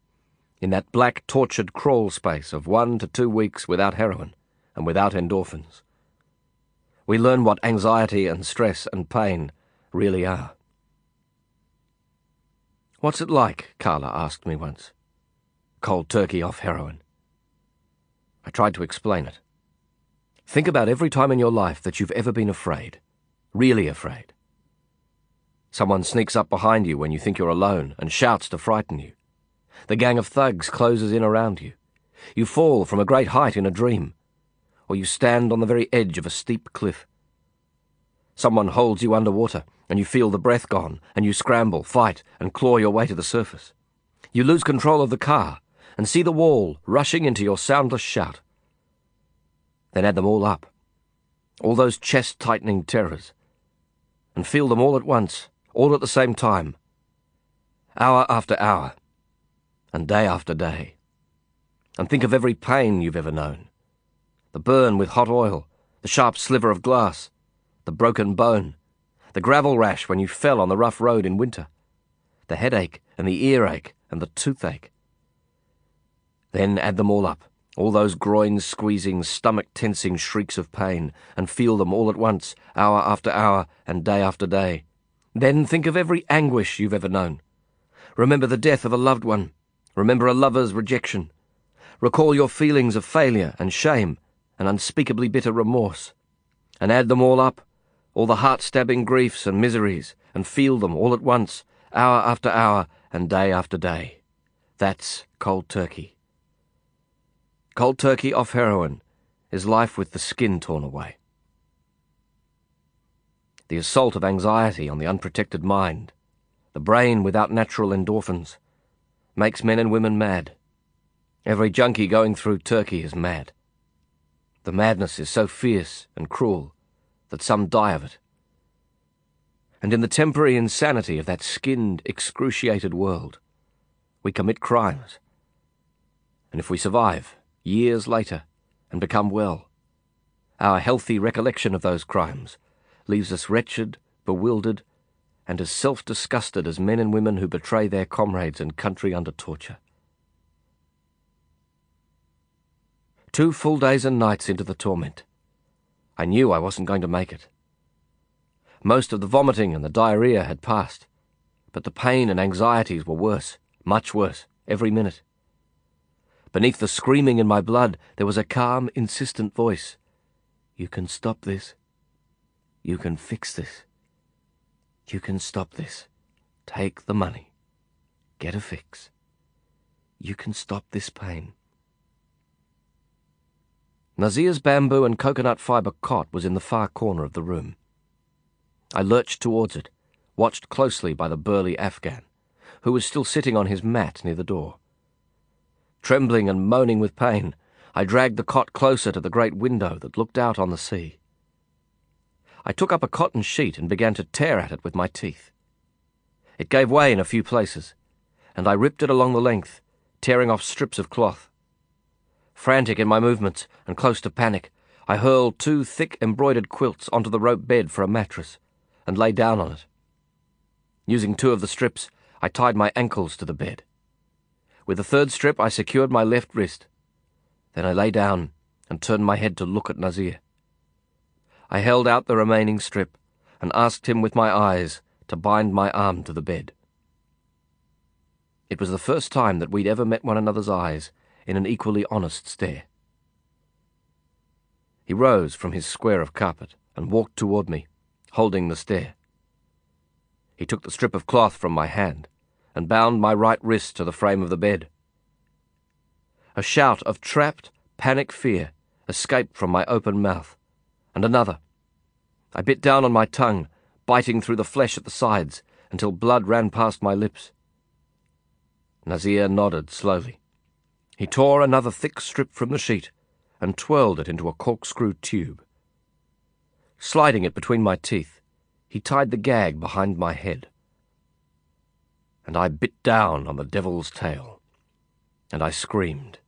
in that black tortured crawl space of one to two weeks without heroin and without endorphins, we learn what anxiety and stress and pain really are. What's it like? Karla asked me once. Cold turkey off heroin. I tried to explain it. Think about every time in your life that you've ever been afraid. Really afraid. Someone sneaks up behind you when you think you're alone and shouts to frighten you. The gang of thugs closes in around you. You fall from a great height in a dream. Or you stand on the very edge of a steep cliff. Someone holds you underwater, and you feel the breath gone, and you scramble, fight, and claw your way to the surface. You lose control of the car, and see the wall rushing into your soundless shout. Then add them all up. All those chest-tightening terrors. And feel them all at once, all at the same time. Hour after hour and day after day. And think of every pain you've ever known the burn with hot oil, the sharp sliver of glass, the broken bone, the gravel rash when you fell on the rough road in winter, the headache and the earache and the toothache. Then add them all up, all those groin squeezing, stomach tensing shrieks of pain, and feel them all at once, hour after hour and day after day. Then think of every anguish you've ever known. Remember the death of a loved one, Remember a lover's rejection. Recall your feelings of failure and shame and unspeakably bitter remorse. And add them all up, all the heart-stabbing griefs and miseries, and feel them all at once, hour after hour and day after day. That's cold turkey. Cold turkey off heroin is life with the skin torn away. The assault of anxiety on the unprotected mind, the brain without natural endorphins, makes men and women mad. Every junkie going through Turkey is mad. The madness is so fierce and cruel that some die of it. And in the temporary insanity of that skinned, excruciated world, we commit crimes. And if we survive, years later, and become well, our healthy recollection of those crimes leaves us wretched, bewildered, and as self disgusted as men and women who betray their comrades and country under torture. Two full days and nights into the torment. I knew I wasn't going to make it. Most of the vomiting and the diarrhea had passed, but the pain and anxieties were worse, much worse, every minute. Beneath the screaming in my blood, there was a calm, insistent voice. You can stop this. You can fix this. You can stop this. Take the money. Get a fix. You can stop this pain. Nazir's bamboo and coconut fibre cot was in the far corner of the room. I lurched towards it, watched closely by the burly Afghan, who was still sitting on his mat near the door. Trembling and moaning with pain, I dragged the cot closer to the great window that looked out on the sea. I took up a cotton sheet and began to tear at it with my teeth. It gave way in a few places, and I ripped it along the length, tearing off strips of cloth. Frantic in my movements and close to panic, I hurled two thick embroidered quilts onto the rope bed for a mattress and lay down on it. Using two of the strips, I tied my ankles to the bed. With the third strip, I secured my left wrist. Then I lay down and turned my head to look at Nazir. I held out the remaining strip and asked him with my eyes to bind my arm to the bed. It was the first time that we'd ever met one another's eyes in an equally honest stare. He rose from his square of carpet and walked toward me, holding the stare. He took the strip of cloth from my hand and bound my right wrist to the frame of the bed. A shout of trapped, panic fear escaped from my open mouth, and another. I bit down on my tongue, biting through the flesh at the sides until blood ran past my lips. Nazir nodded slowly. He tore another thick strip from the sheet and twirled it into a corkscrew tube. Sliding it between my teeth, he tied the gag behind my head. And I bit down on the devil's tail. And I screamed.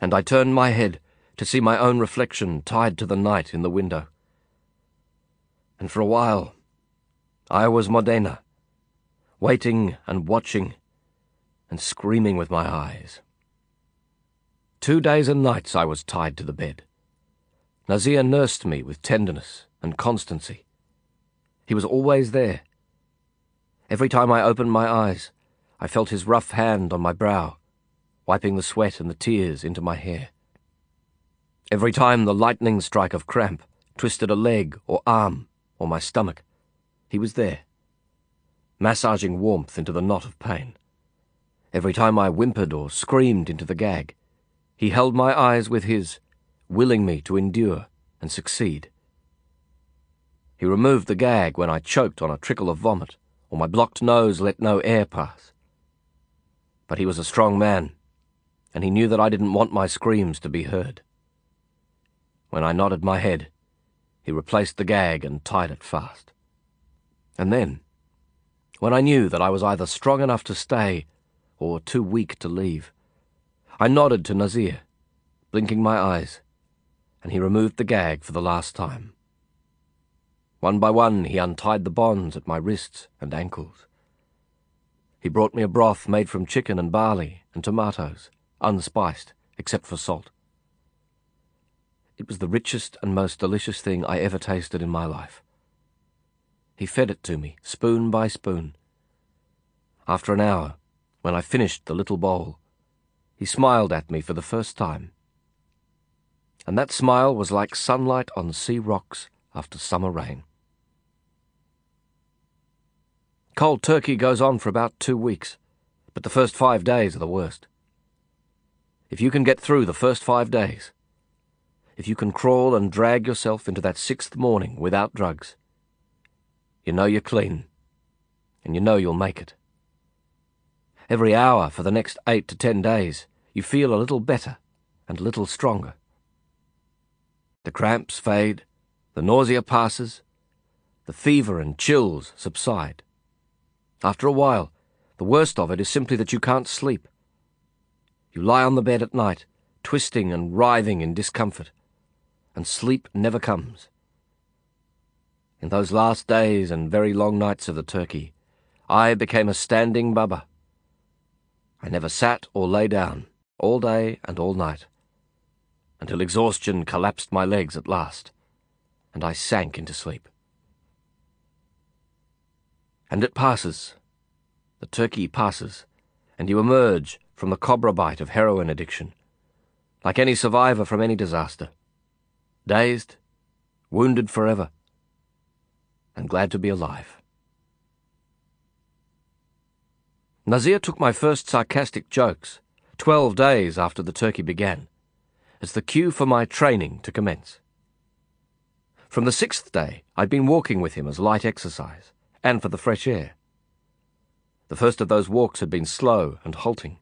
And I turned my head to see my own reflection tied to the night in the window. And for a while, I was Modena, waiting and watching and screaming with my eyes. Two days and nights I was tied to the bed. Nazir nursed me with tenderness and constancy. He was always there. Every time I opened my eyes, I felt his rough hand on my brow, wiping the sweat and the tears into my hair. Every time the lightning strike of cramp twisted a leg or arm or my stomach, he was there, massaging warmth into the knot of pain. Every time I whimpered or screamed into the gag, he held my eyes with his, willing me to endure and succeed. He removed the gag when I choked on a trickle of vomit, or my blocked nose let no air pass. But he was a strong man, and he knew that I didn't want my screams to be heard. When I nodded my head, he replaced the gag and tied it fast. And then, when I knew that I was either strong enough to stay or too weak to leave, I nodded to Nazir, blinking my eyes, and he removed the gag for the last time. One by one, he untied the bonds at my wrists and ankles. He brought me a broth made from chicken and barley and tomatoes, unspiced, except for salt. It was the richest and most delicious thing I ever tasted in my life. He fed it to me, spoon by spoon. After an hour, when I finished the little bowl, he smiled at me for the first time. And that smile was like sunlight on sea rocks after summer rain. Cold turkey goes on for about two weeks, but the first five days are the worst. If you can get through the first five days, if you can crawl and drag yourself into that sixth morning without drugs, you know you're clean, and you know you'll make it. Every hour for the next eight to ten days, you feel a little better and a little stronger. The cramps fade, the nausea passes, the fever and chills subside. After a while, the worst of it is simply that you can't sleep. You lie on the bed at night, twisting and writhing in discomfort, and sleep never comes. In those last days and very long nights of the turkey, I became a standing baba. I never sat or lay down, all day and all night, until exhaustion collapsed my legs at last, and I sank into sleep. And it passes. The turkey passes, and you emerge from the cobra bite of heroin addiction, like any survivor from any disaster, dazed, wounded forever and glad to be alive. Nazir took my first sarcastic jokes, twelve days after the turkey began, as the cue for my training to commence. From the sixth day, I'd been walking with him as light exercise, and for the fresh air. The first of those walks had been slow and halting,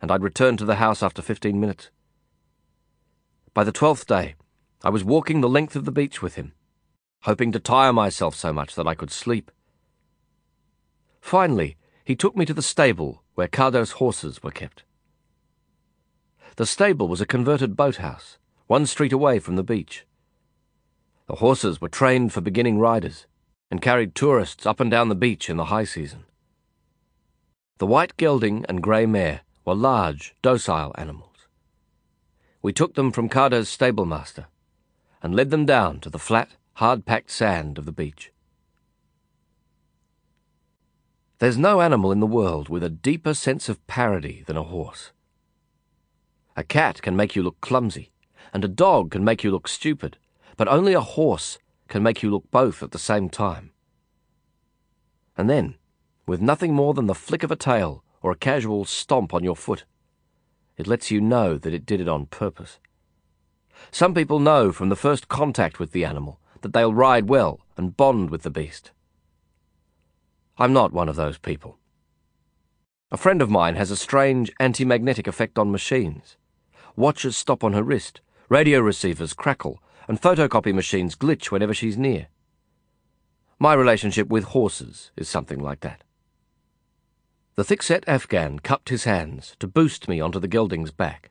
and I'd returned to the house after fifteen minutes. By the twelfth day, I was walking the length of the beach with him, hoping to tire myself so much that I could sleep. Finally, he took me to the stable where Cardo's horses were kept. The stable was a converted boathouse, one street away from the beach. The horses were trained for beginning riders and carried tourists up and down the beach in the high season. The white gelding and grey mare were large, docile animals. We took them from Cardo's stablemaster and led them down to the flat, hard-packed sand of the beach. There's no animal in the world with a deeper sense of parody than a horse. A cat can make you look clumsy, and a dog can make you look stupid, but only a horse can make you look both at the same time. And then, with nothing more than the flick of a tail or a casual stomp on your foot, it lets you know that it did it on purpose. Some people know from the first contact with the animal that they'll ride well and bond with the beast. I'm not one of those people. A friend of mine has a strange anti-magnetic effect on machines. Watches stop on her wrist, radio receivers crackle, and photocopy machines glitch whenever she's near. My relationship with horses is something like that. The thick-set Afghan cupped his hands to boost me onto the gelding's back,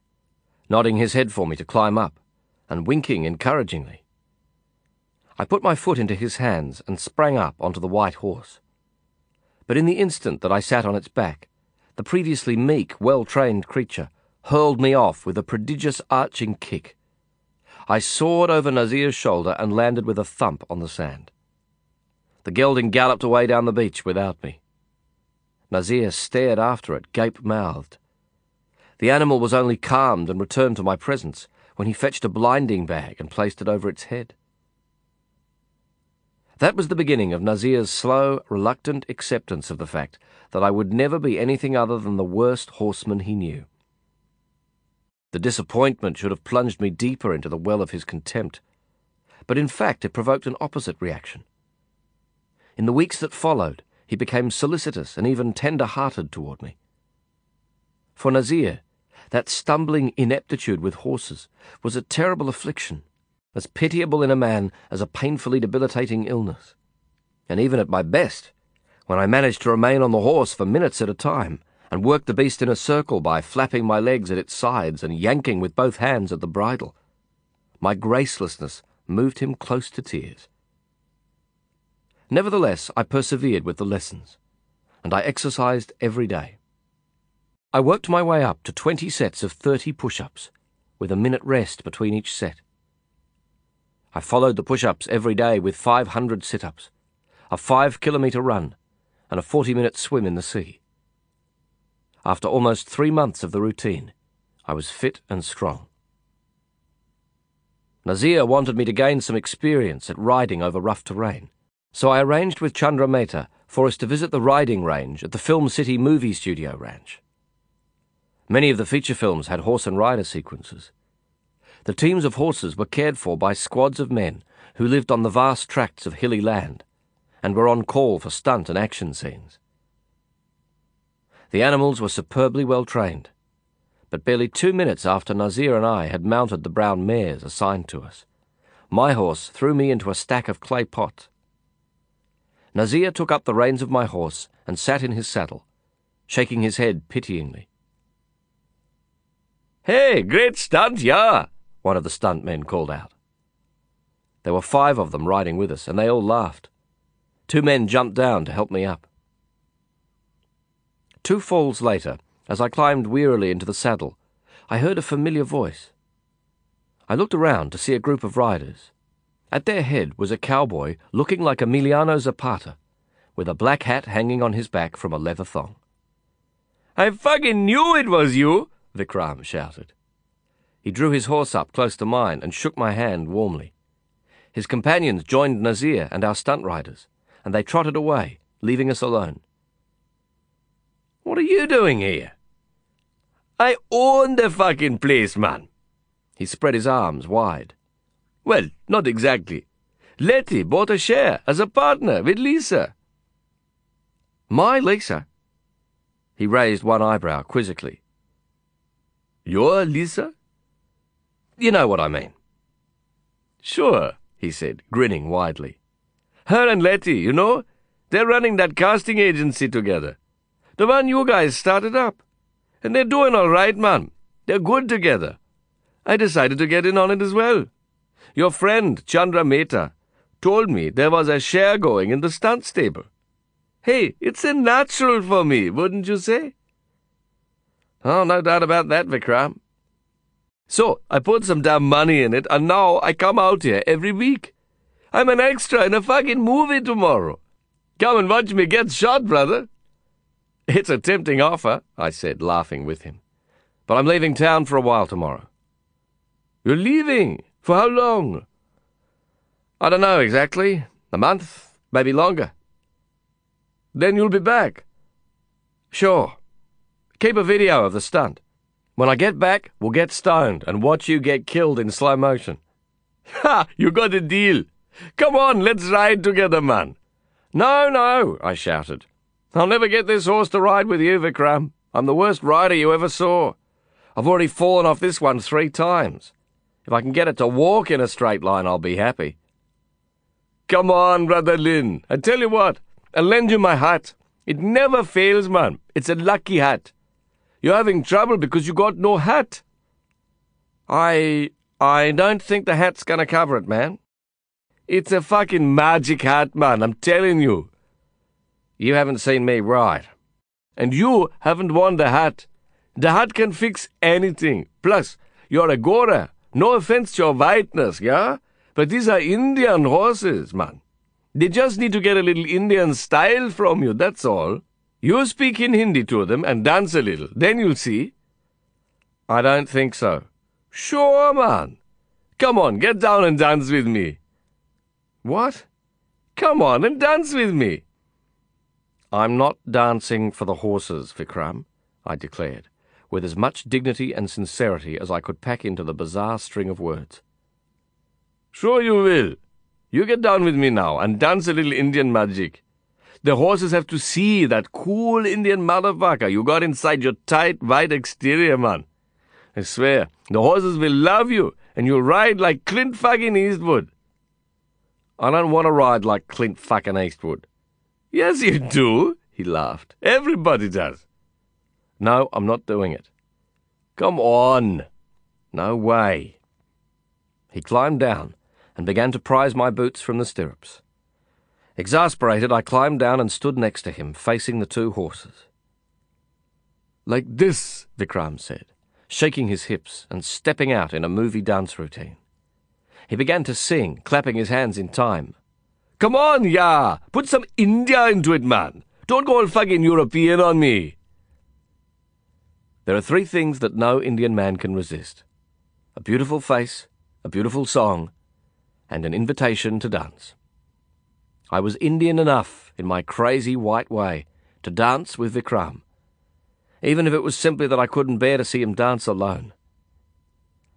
nodding his head for me to climb up, and winking encouragingly. I put my foot into his hands and sprang up onto the white horse. But in the instant that I sat on its back, the previously meek, well-trained creature hurled me off with a prodigious arching kick. I soared over Nazir's shoulder and landed with a thump on the sand. The gelding galloped away down the beach without me. Nazir stared after it, gape-mouthed. The animal was only calmed and returned to my presence when he fetched a blinding bag and placed it over its head. That was the beginning of Nazir's slow, reluctant acceptance of the fact that I would never be anything other than the worst horseman he knew. The disappointment should have plunged me deeper into the well of his contempt, but in fact it provoked an opposite reaction. In the weeks that followed, he became solicitous and even tender-hearted toward me. For Nazir, that stumbling ineptitude with horses was a terrible affliction as pitiable in a man as a painfully debilitating illness. And even at my best, when I managed to remain on the horse for minutes at a time, and worked the beast in a circle by flapping my legs at its sides and yanking with both hands at the bridle, my gracelessness moved him close to tears. Nevertheless, I persevered with the lessons, and I exercised every day. I worked my way up to twenty sets of thirty push-ups, with a minute rest between each set. I followed the push-ups every day with 500 sit-ups, a five-kilometre run, and a 40-minute swim in the sea. After almost three months of the routine, I was fit and strong. Nazir wanted me to gain some experience at riding over rough terrain, so I arranged with Chandra Mehta for us to visit the riding range at the Film City Movie Studio Ranch. Many of the feature films had horse and rider sequences, the teams of horses were cared for by squads of men who lived on the vast tracts of hilly land and were on call for stunt and action scenes. The animals were superbly well trained, but barely two minutes after Nazir and I had mounted the brown mares assigned to us, my horse threw me into a stack of clay pots. Nazir took up the reins of my horse and sat in his saddle, shaking his head pityingly. Hey, great stunt, yeah, one of the stunt men called out. There were five of them riding with us, and they all laughed. Two men jumped down to help me up. Two falls later, as I climbed wearily into the saddle, I heard a familiar voice. I looked around to see a group of riders. At their head was a cowboy looking like Emiliano Zapata, with a black hat hanging on his back from a leather thong. I fucking knew it was you, Vikram shouted. He drew his horse up close to mine and shook my hand warmly. His companions joined Nazir and our stunt riders, and they trotted away, leaving us alone. What are you doing here? I own the fucking place, man. He spread his arms wide. Well, not exactly. Letty bought a share as a partner with Lisa. My Lisa? He raised one eyebrow quizzically. Your Lisa? You know what I mean. Sure, he said, grinning widely. Her and Letty, you know, they're running that casting agency together. The one you guys started up. And they're doing all right, man. They're good together. I decided to get in on it as well. Your friend, Chandra Mehta, told me there was a share going in the stunt stable. Hey, it's a natural for me, wouldn't you say? Oh, no doubt about that, Vikram. So, I put some damn money in it, and now I come out here every week. I'm an extra in a fucking movie tomorrow. Come and watch me get shot, brother. It's a tempting offer, I said, laughing with him. But I'm leaving town for a while tomorrow. You're leaving? For how long? I don't know exactly. A month, maybe longer. Then you'll be back? Sure. Keep a video of the stunt. When I get back, we'll get stoned and watch you get killed in slow motion. Ha! You got a deal. Come on, let's ride together, man. No, no, I shouted. I'll never get this horse to ride with you, Vikram. I'm the worst rider you ever saw. I've already fallen off this one three times. If I can get it to walk in a straight line, I'll be happy. Come on, brother Lin. I tell you what, I'll lend you my hat. It never fails, man. It's a lucky hat. You're having trouble because you got no hat. I. I don't think the hat's gonna cover it, man. It's a fucking magic hat, man, I'm telling you. You haven't seen me ride. And you haven't won the hat. The hat can fix anything. Plus, you're a Gora. No offense to your whiteness, yeah? But these are Indian horses, man. They just need to get a little Indian style from you, that's all. You speak in Hindi to them and dance a little, then you'll see. I don't think so. Sure, man. Come on, get down and dance with me. What? Come on and dance with me. I'm not dancing for the horses, Vikram, I declared, with as much dignity and sincerity as I could pack into the bizarre string of words. Sure you will. You get down with me now and dance a little Indian magic. The horses have to see that cool Indian motherfucker you got inside your tight white exterior, man. I swear, the horses will love you and you'll ride like Clint fucking Eastwood. I don't want to ride like Clint fucking Eastwood. Yes, you do, he laughed. Everybody does. No, I'm not doing it. Come on. No way. He climbed down and began to prise my boots from the stirrups. Exasperated, I climbed down and stood next to him, facing the two horses. Like this, Vikram said, shaking his hips and stepping out in a movie dance routine. He began to sing, clapping his hands in time. Come on, yeah. Put some India into it, man. Don't go all fucking European on me. There are three things that no Indian man can resist a beautiful face, a beautiful song, and an invitation to dance. I was Indian enough, in my crazy white way, to dance with Vikram, even if it was simply that I couldn't bear to see him dance alone.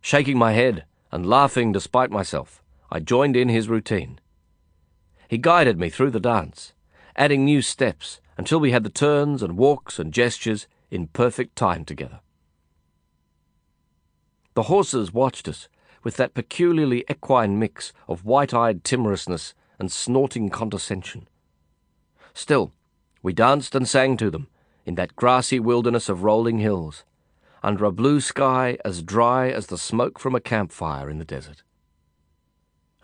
Shaking my head and laughing despite myself, I joined in his routine. He guided me through the dance, adding new steps until we had the turns and walks and gestures in perfect time together. The horses watched us with that peculiarly equine mix of white eyed timorousness and snorting condescension. Still, we danced and sang to them in that grassy wilderness of rolling hills, under a blue sky as dry as the smoke from a campfire in the desert.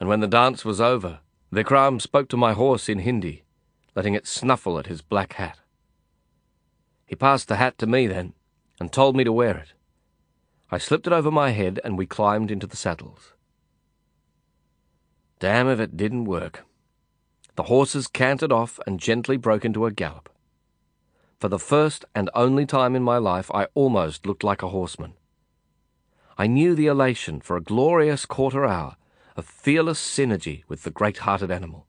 And when the dance was over, Vikram spoke to my horse in Hindi, letting it snuffle at his black hat. He passed the hat to me then, and told me to wear it. I slipped it over my head, and we climbed into the saddles. Damn if it didn't work. The horses cantered off and gently broke into a gallop. For the first and only time in my life, I almost looked like a horseman. I knew the elation for a glorious quarter hour of fearless synergy with the great-hearted animal.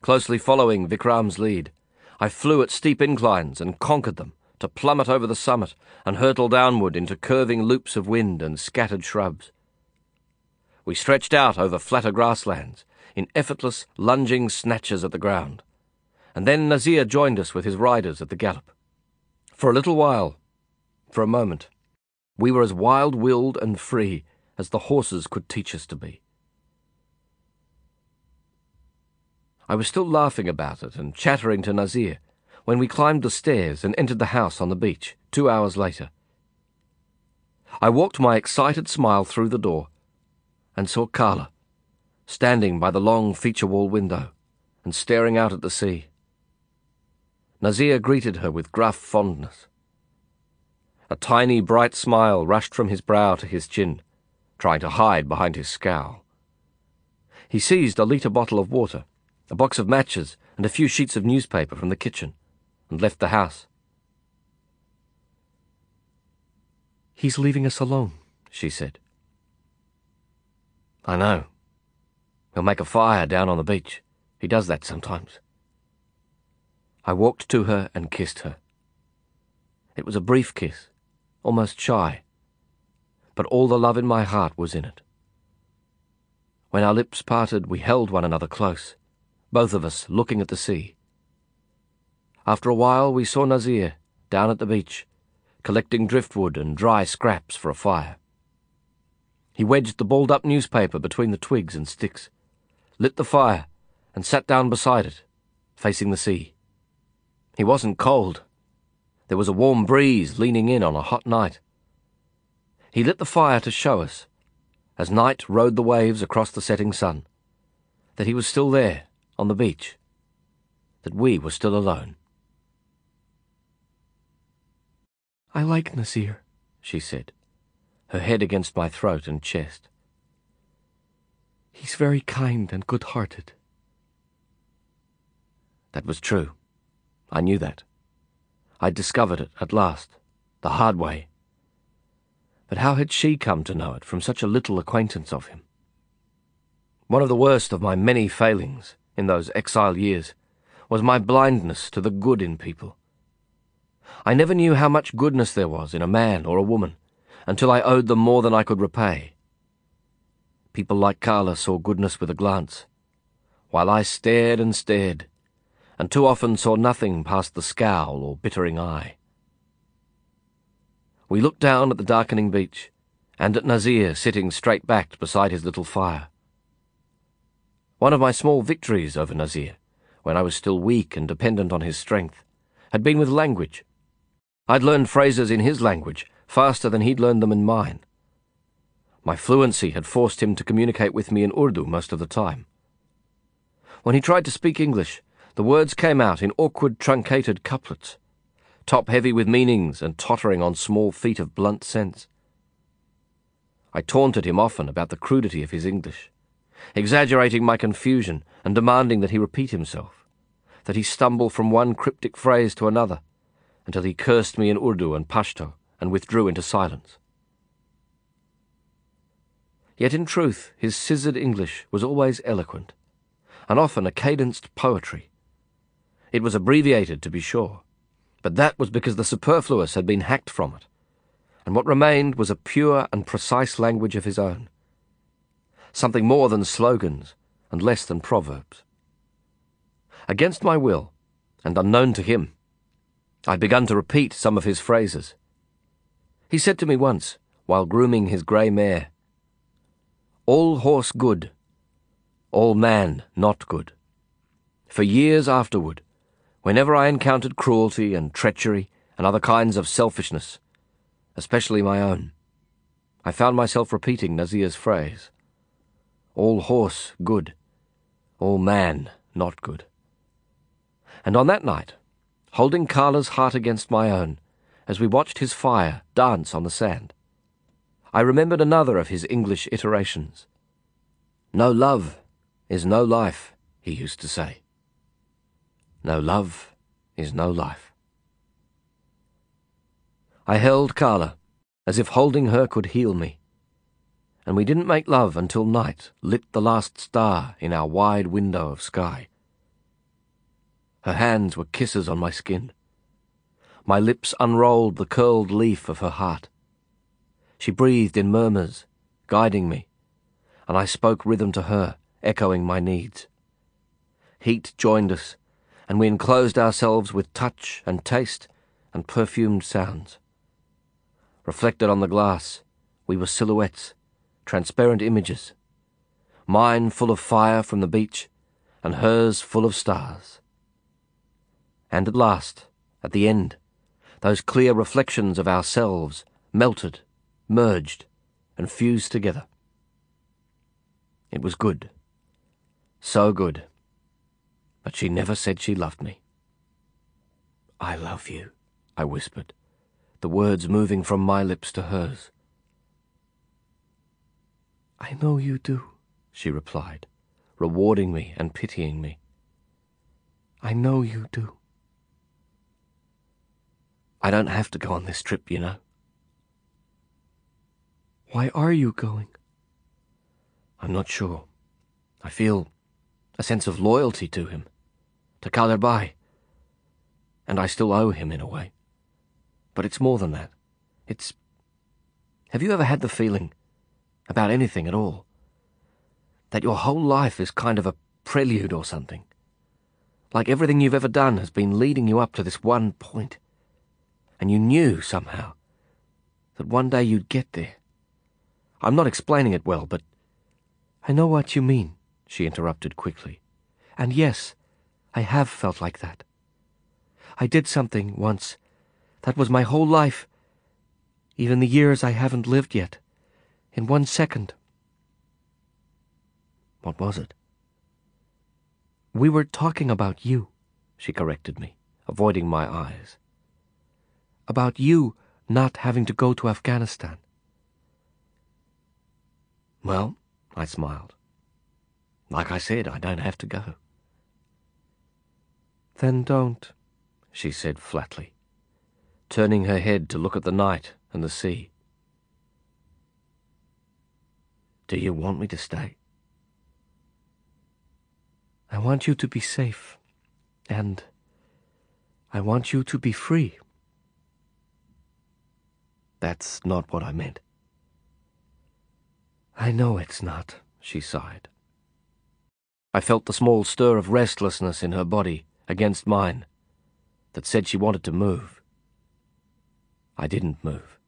Closely following Vikram's lead, I flew at steep inclines and conquered them to plummet over the summit and hurtle downward into curving loops of wind and scattered shrubs. We stretched out over flatter grasslands in effortless, lunging snatches at the ground, and then Nazir joined us with his riders at the gallop. For a little while, for a moment, we were as wild-willed and free as the horses could teach us to be. I was still laughing about it and chattering to Nazir when we climbed the stairs and entered the house on the beach two hours later. I walked my excited smile through the door and saw Karla standing by the long feature wall window and staring out at the sea. Nazir greeted her with gruff fondness. A tiny bright smile rushed from his brow to his chin, trying to hide behind his scowl. He seized a litre bottle of water, a box of matches, and a few sheets of newspaper from the kitchen, and left the house. He's leaving us alone, she said. I know. He'll make a fire down on the beach. He does that sometimes. I walked to her and kissed her. It was a brief kiss, almost shy, but all the love in my heart was in it. When our lips parted, we held one another close, both of us looking at the sea. After a while, we saw Nazir down at the beach, collecting driftwood and dry scraps for a fire. He wedged the balled up newspaper between the twigs and sticks, lit the fire, and sat down beside it, facing the sea. He wasn't cold. There was a warm breeze leaning in on a hot night. He lit the fire to show us, as night rode the waves across the setting sun, that he was still there, on the beach, that we were still alone. I like Nazir, she said, her head against my throat and chest. He's very kind and good-hearted. That was true. I knew that. I'd discovered it at last, the hard way. But how had she come to know it from such a little acquaintance of him? One of the worst of my many failings in those exile years was my blindness to the good in people. I never knew how much goodness there was in a man or a woman until I owed them more than I could repay. People like Karla saw goodness with a glance, while I stared and stared, and too often saw nothing past the scowl or bittering eye. We looked down at the darkening beach, and at Nazir sitting straight-backed beside his little fire. One of my small victories over Nazir, when I was still weak and dependent on his strength, had been with language. I'd learned phrases in his language faster than he'd learned them in mine. My fluency had forced him to communicate with me in Urdu most of the time. When he tried to speak English, the words came out in awkward truncated couplets, top-heavy with meanings and tottering on small feet of blunt sense. I taunted him often about the crudity of his English, exaggerating my confusion and demanding that he repeat himself, that he stumble from one cryptic phrase to another, until he cursed me in Urdu and Pashto and withdrew into silence. Yet in truth his scissored English was always eloquent, and often a cadenced poetry. It was abbreviated, to be sure, but that was because the superfluous had been hacked from it, and what remained was a pure and precise language of his own. Something more than slogans and less than proverbs. Against my will, and unknown to him, I'd begun to repeat some of his phrases. He said to me once, while grooming his grey mare. All horse good, all man not good. For years afterward, whenever I encountered cruelty and treachery and other kinds of selfishness, especially my own, I found myself repeating Nazir's phrase All horse good, all man not good. And on that night, holding Karla's heart against my own, as we watched his fire dance on the sand, I remembered another of his English iterations. No love is no life, he used to say. No love is no life. I held Karla, as if holding her could heal me, and we didn't make love until night lit the last star in our wide window of sky. Her hands were kisses on my skin. My lips unrolled the curled leaf of her heart. She breathed in murmurs, guiding me, and I spoke rhythm to her, echoing my needs. Heat joined us, and we enclosed ourselves with touch and taste and perfumed sounds. Reflected on the glass, we were silhouettes, transparent images, mine full of fire from the beach, and hers full of stars. And at last, at the end, those clear reflections of ourselves melted, merged, and fused together. It was good. So good. But she never said she loved me. I love you, I whispered, the words moving from my lips to hers. I know you do, she replied, rewarding me and pitying me. I know you do. I don't have to go on this trip, you know. Why are you going? I'm not sure. I feel a sense of loyalty to him, to Khaderbhai, and I still owe him in a way. But it's more than that. It's. Have you ever had the feeling, about anything at all, that your whole life is kind of a prelude or something? Like everything you've ever done has been leading you up to this one point and you knew, somehow, that one day you'd get there. I'm not explaining it well, but I know what you mean, she interrupted quickly. And yes, I have felt like that. I did something once that was my whole life, even the years I haven't lived yet, in one second. What was it? We were talking about you, she corrected me, avoiding my eyes about you not having to go to Afghanistan. Well, I smiled. Like I said, I don't have to go. Then don't, she said flatly, turning her head to look at the night and the sea. Do you want me to stay? I want you to be safe, and I want you to be free. That's not what I meant. I know it's not, she sighed. I felt the small stir of restlessness in her body against mine that said she wanted to move. I didn't move.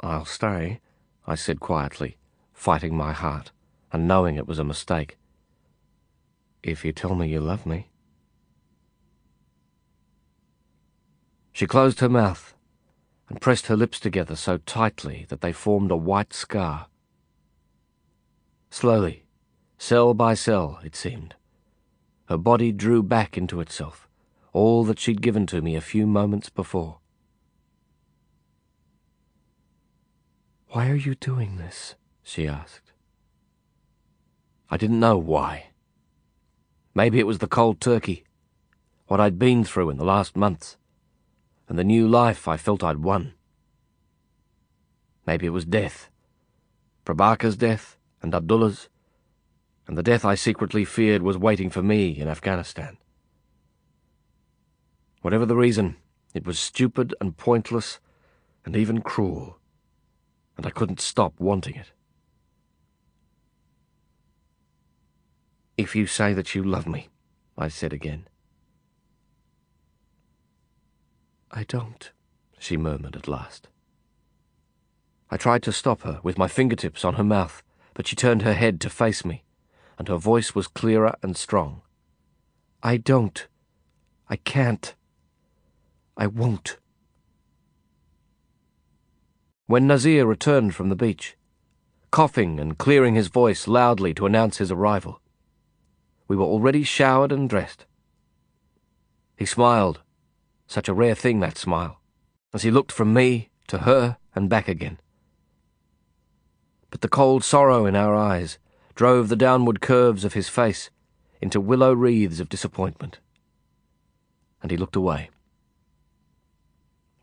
I'll stay, I said quietly, fighting my heart and knowing it was a mistake. If you tell me you love me. She closed her mouth and pressed her lips together so tightly that they formed a white scar. Slowly, cell by cell, it seemed, her body drew back into itself all that she'd given to me a few moments before. Why are you doing this? she asked. I didn't know why. Maybe it was the cold turkey, what I'd been through in the last months and the new life I felt I'd won. Maybe it was death. Prabaker's death, and Abdullah's, and the death I secretly feared was waiting for me in Afghanistan. Whatever the reason, it was stupid and pointless and even cruel, and I couldn't stop wanting it. If you say that you love me, I said again. I don't, she murmured at last. I tried to stop her with my fingertips on her mouth, but she turned her head to face me, and her voice was clearer and strong. I don't. I can't. I won't. When Nazir returned from the beach, coughing and clearing his voice loudly to announce his arrival, we were already showered and dressed. He smiled, such a rare thing that smile, as he looked from me to her and back again. But the cold sorrow in our eyes drove the downward curves of his face into willow wreaths of disappointment. And he looked away.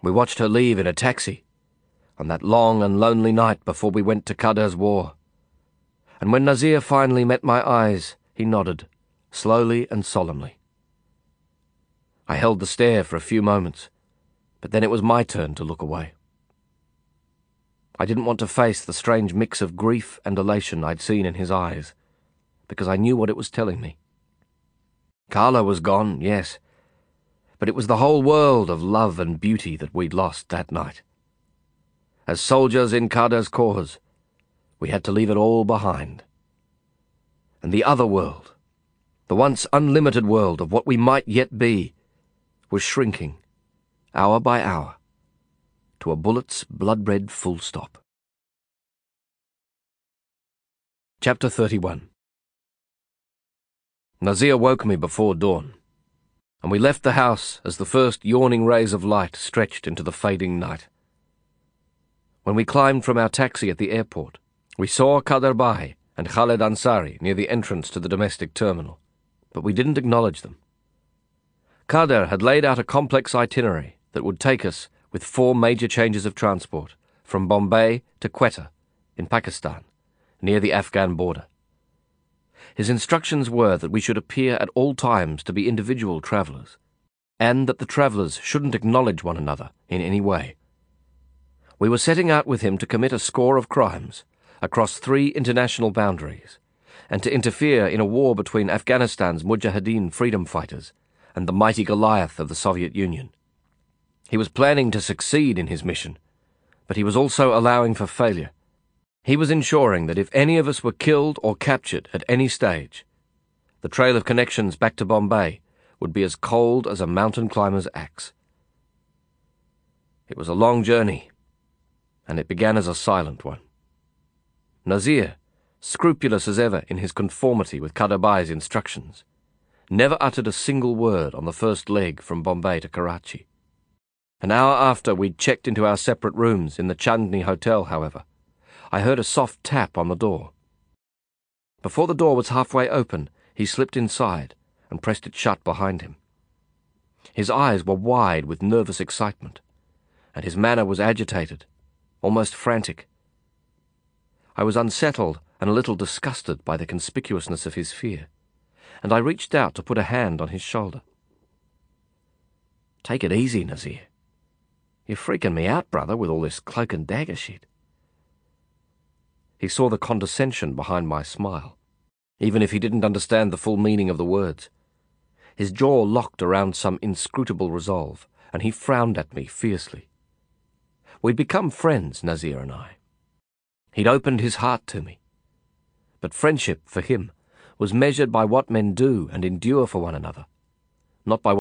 We watched her leave in a taxi on that long and lonely night before we went to Khader's war. And when Nazir finally met my eyes, he nodded, slowly and solemnly. I held the stare for a few moments, but then it was my turn to look away. I didn't want to face the strange mix of grief and elation I'd seen in his eyes, because I knew what it was telling me. Karla was gone, yes, but it was the whole world of love and beauty that we'd lost that night. As soldiers in Khader's cause, we had to leave it all behind. And the other world, the once unlimited world of what we might yet be, was shrinking, hour by hour, to a bullet's blood-red full stop. Chapter 31 Nazir woke me before dawn, and we left the house as the first yawning rays of light stretched into the fading night. When we climbed from our taxi at the airport, we saw Khaderbhai and Khaled Ansari near the entrance to the domestic terminal, but we didn't acknowledge them. Khader had laid out a complex itinerary that would take us, with four major changes of transport, from Bombay to Quetta, in Pakistan, near the Afghan border. His instructions were that we should appear at all times to be individual travellers, and that the travellers shouldn't acknowledge one another in any way. We were setting out with him to commit a score of crimes across three international boundaries, and to interfere in a war between Afghanistan's Mujahideen freedom fighters and the mighty Goliath of the Soviet Union. He was planning to succeed in his mission, but he was also allowing for failure. He was ensuring that if any of us were killed or captured at any stage, the trail of connections back to Bombay would be as cold as a mountain climber's axe. It was a long journey, and it began as a silent one. Nazir, scrupulous as ever in his conformity with Khaderbhai's instructions, never uttered a single word on the first leg from Bombay to Karachi. An hour after we'd checked into our separate rooms in the Chandni Hotel, however, I heard a soft tap on the door. Before the door was halfway open, he slipped inside and pressed it shut behind him. His eyes were wide with nervous excitement, and his manner was agitated, almost frantic. I was unsettled and a little disgusted by the conspicuousness of his fear and I reached out to put a hand on his shoulder. Take it easy, Nazir. You're freaking me out, brother, with all this cloak and dagger shit. He saw the condescension behind my smile, even if he didn't understand the full meaning of the words. His jaw locked around some inscrutable resolve, and he frowned at me fiercely. We'd become friends, Nazir and I. He'd opened his heart to me. But friendship, for him, was measured by what men do and endure for one another, not by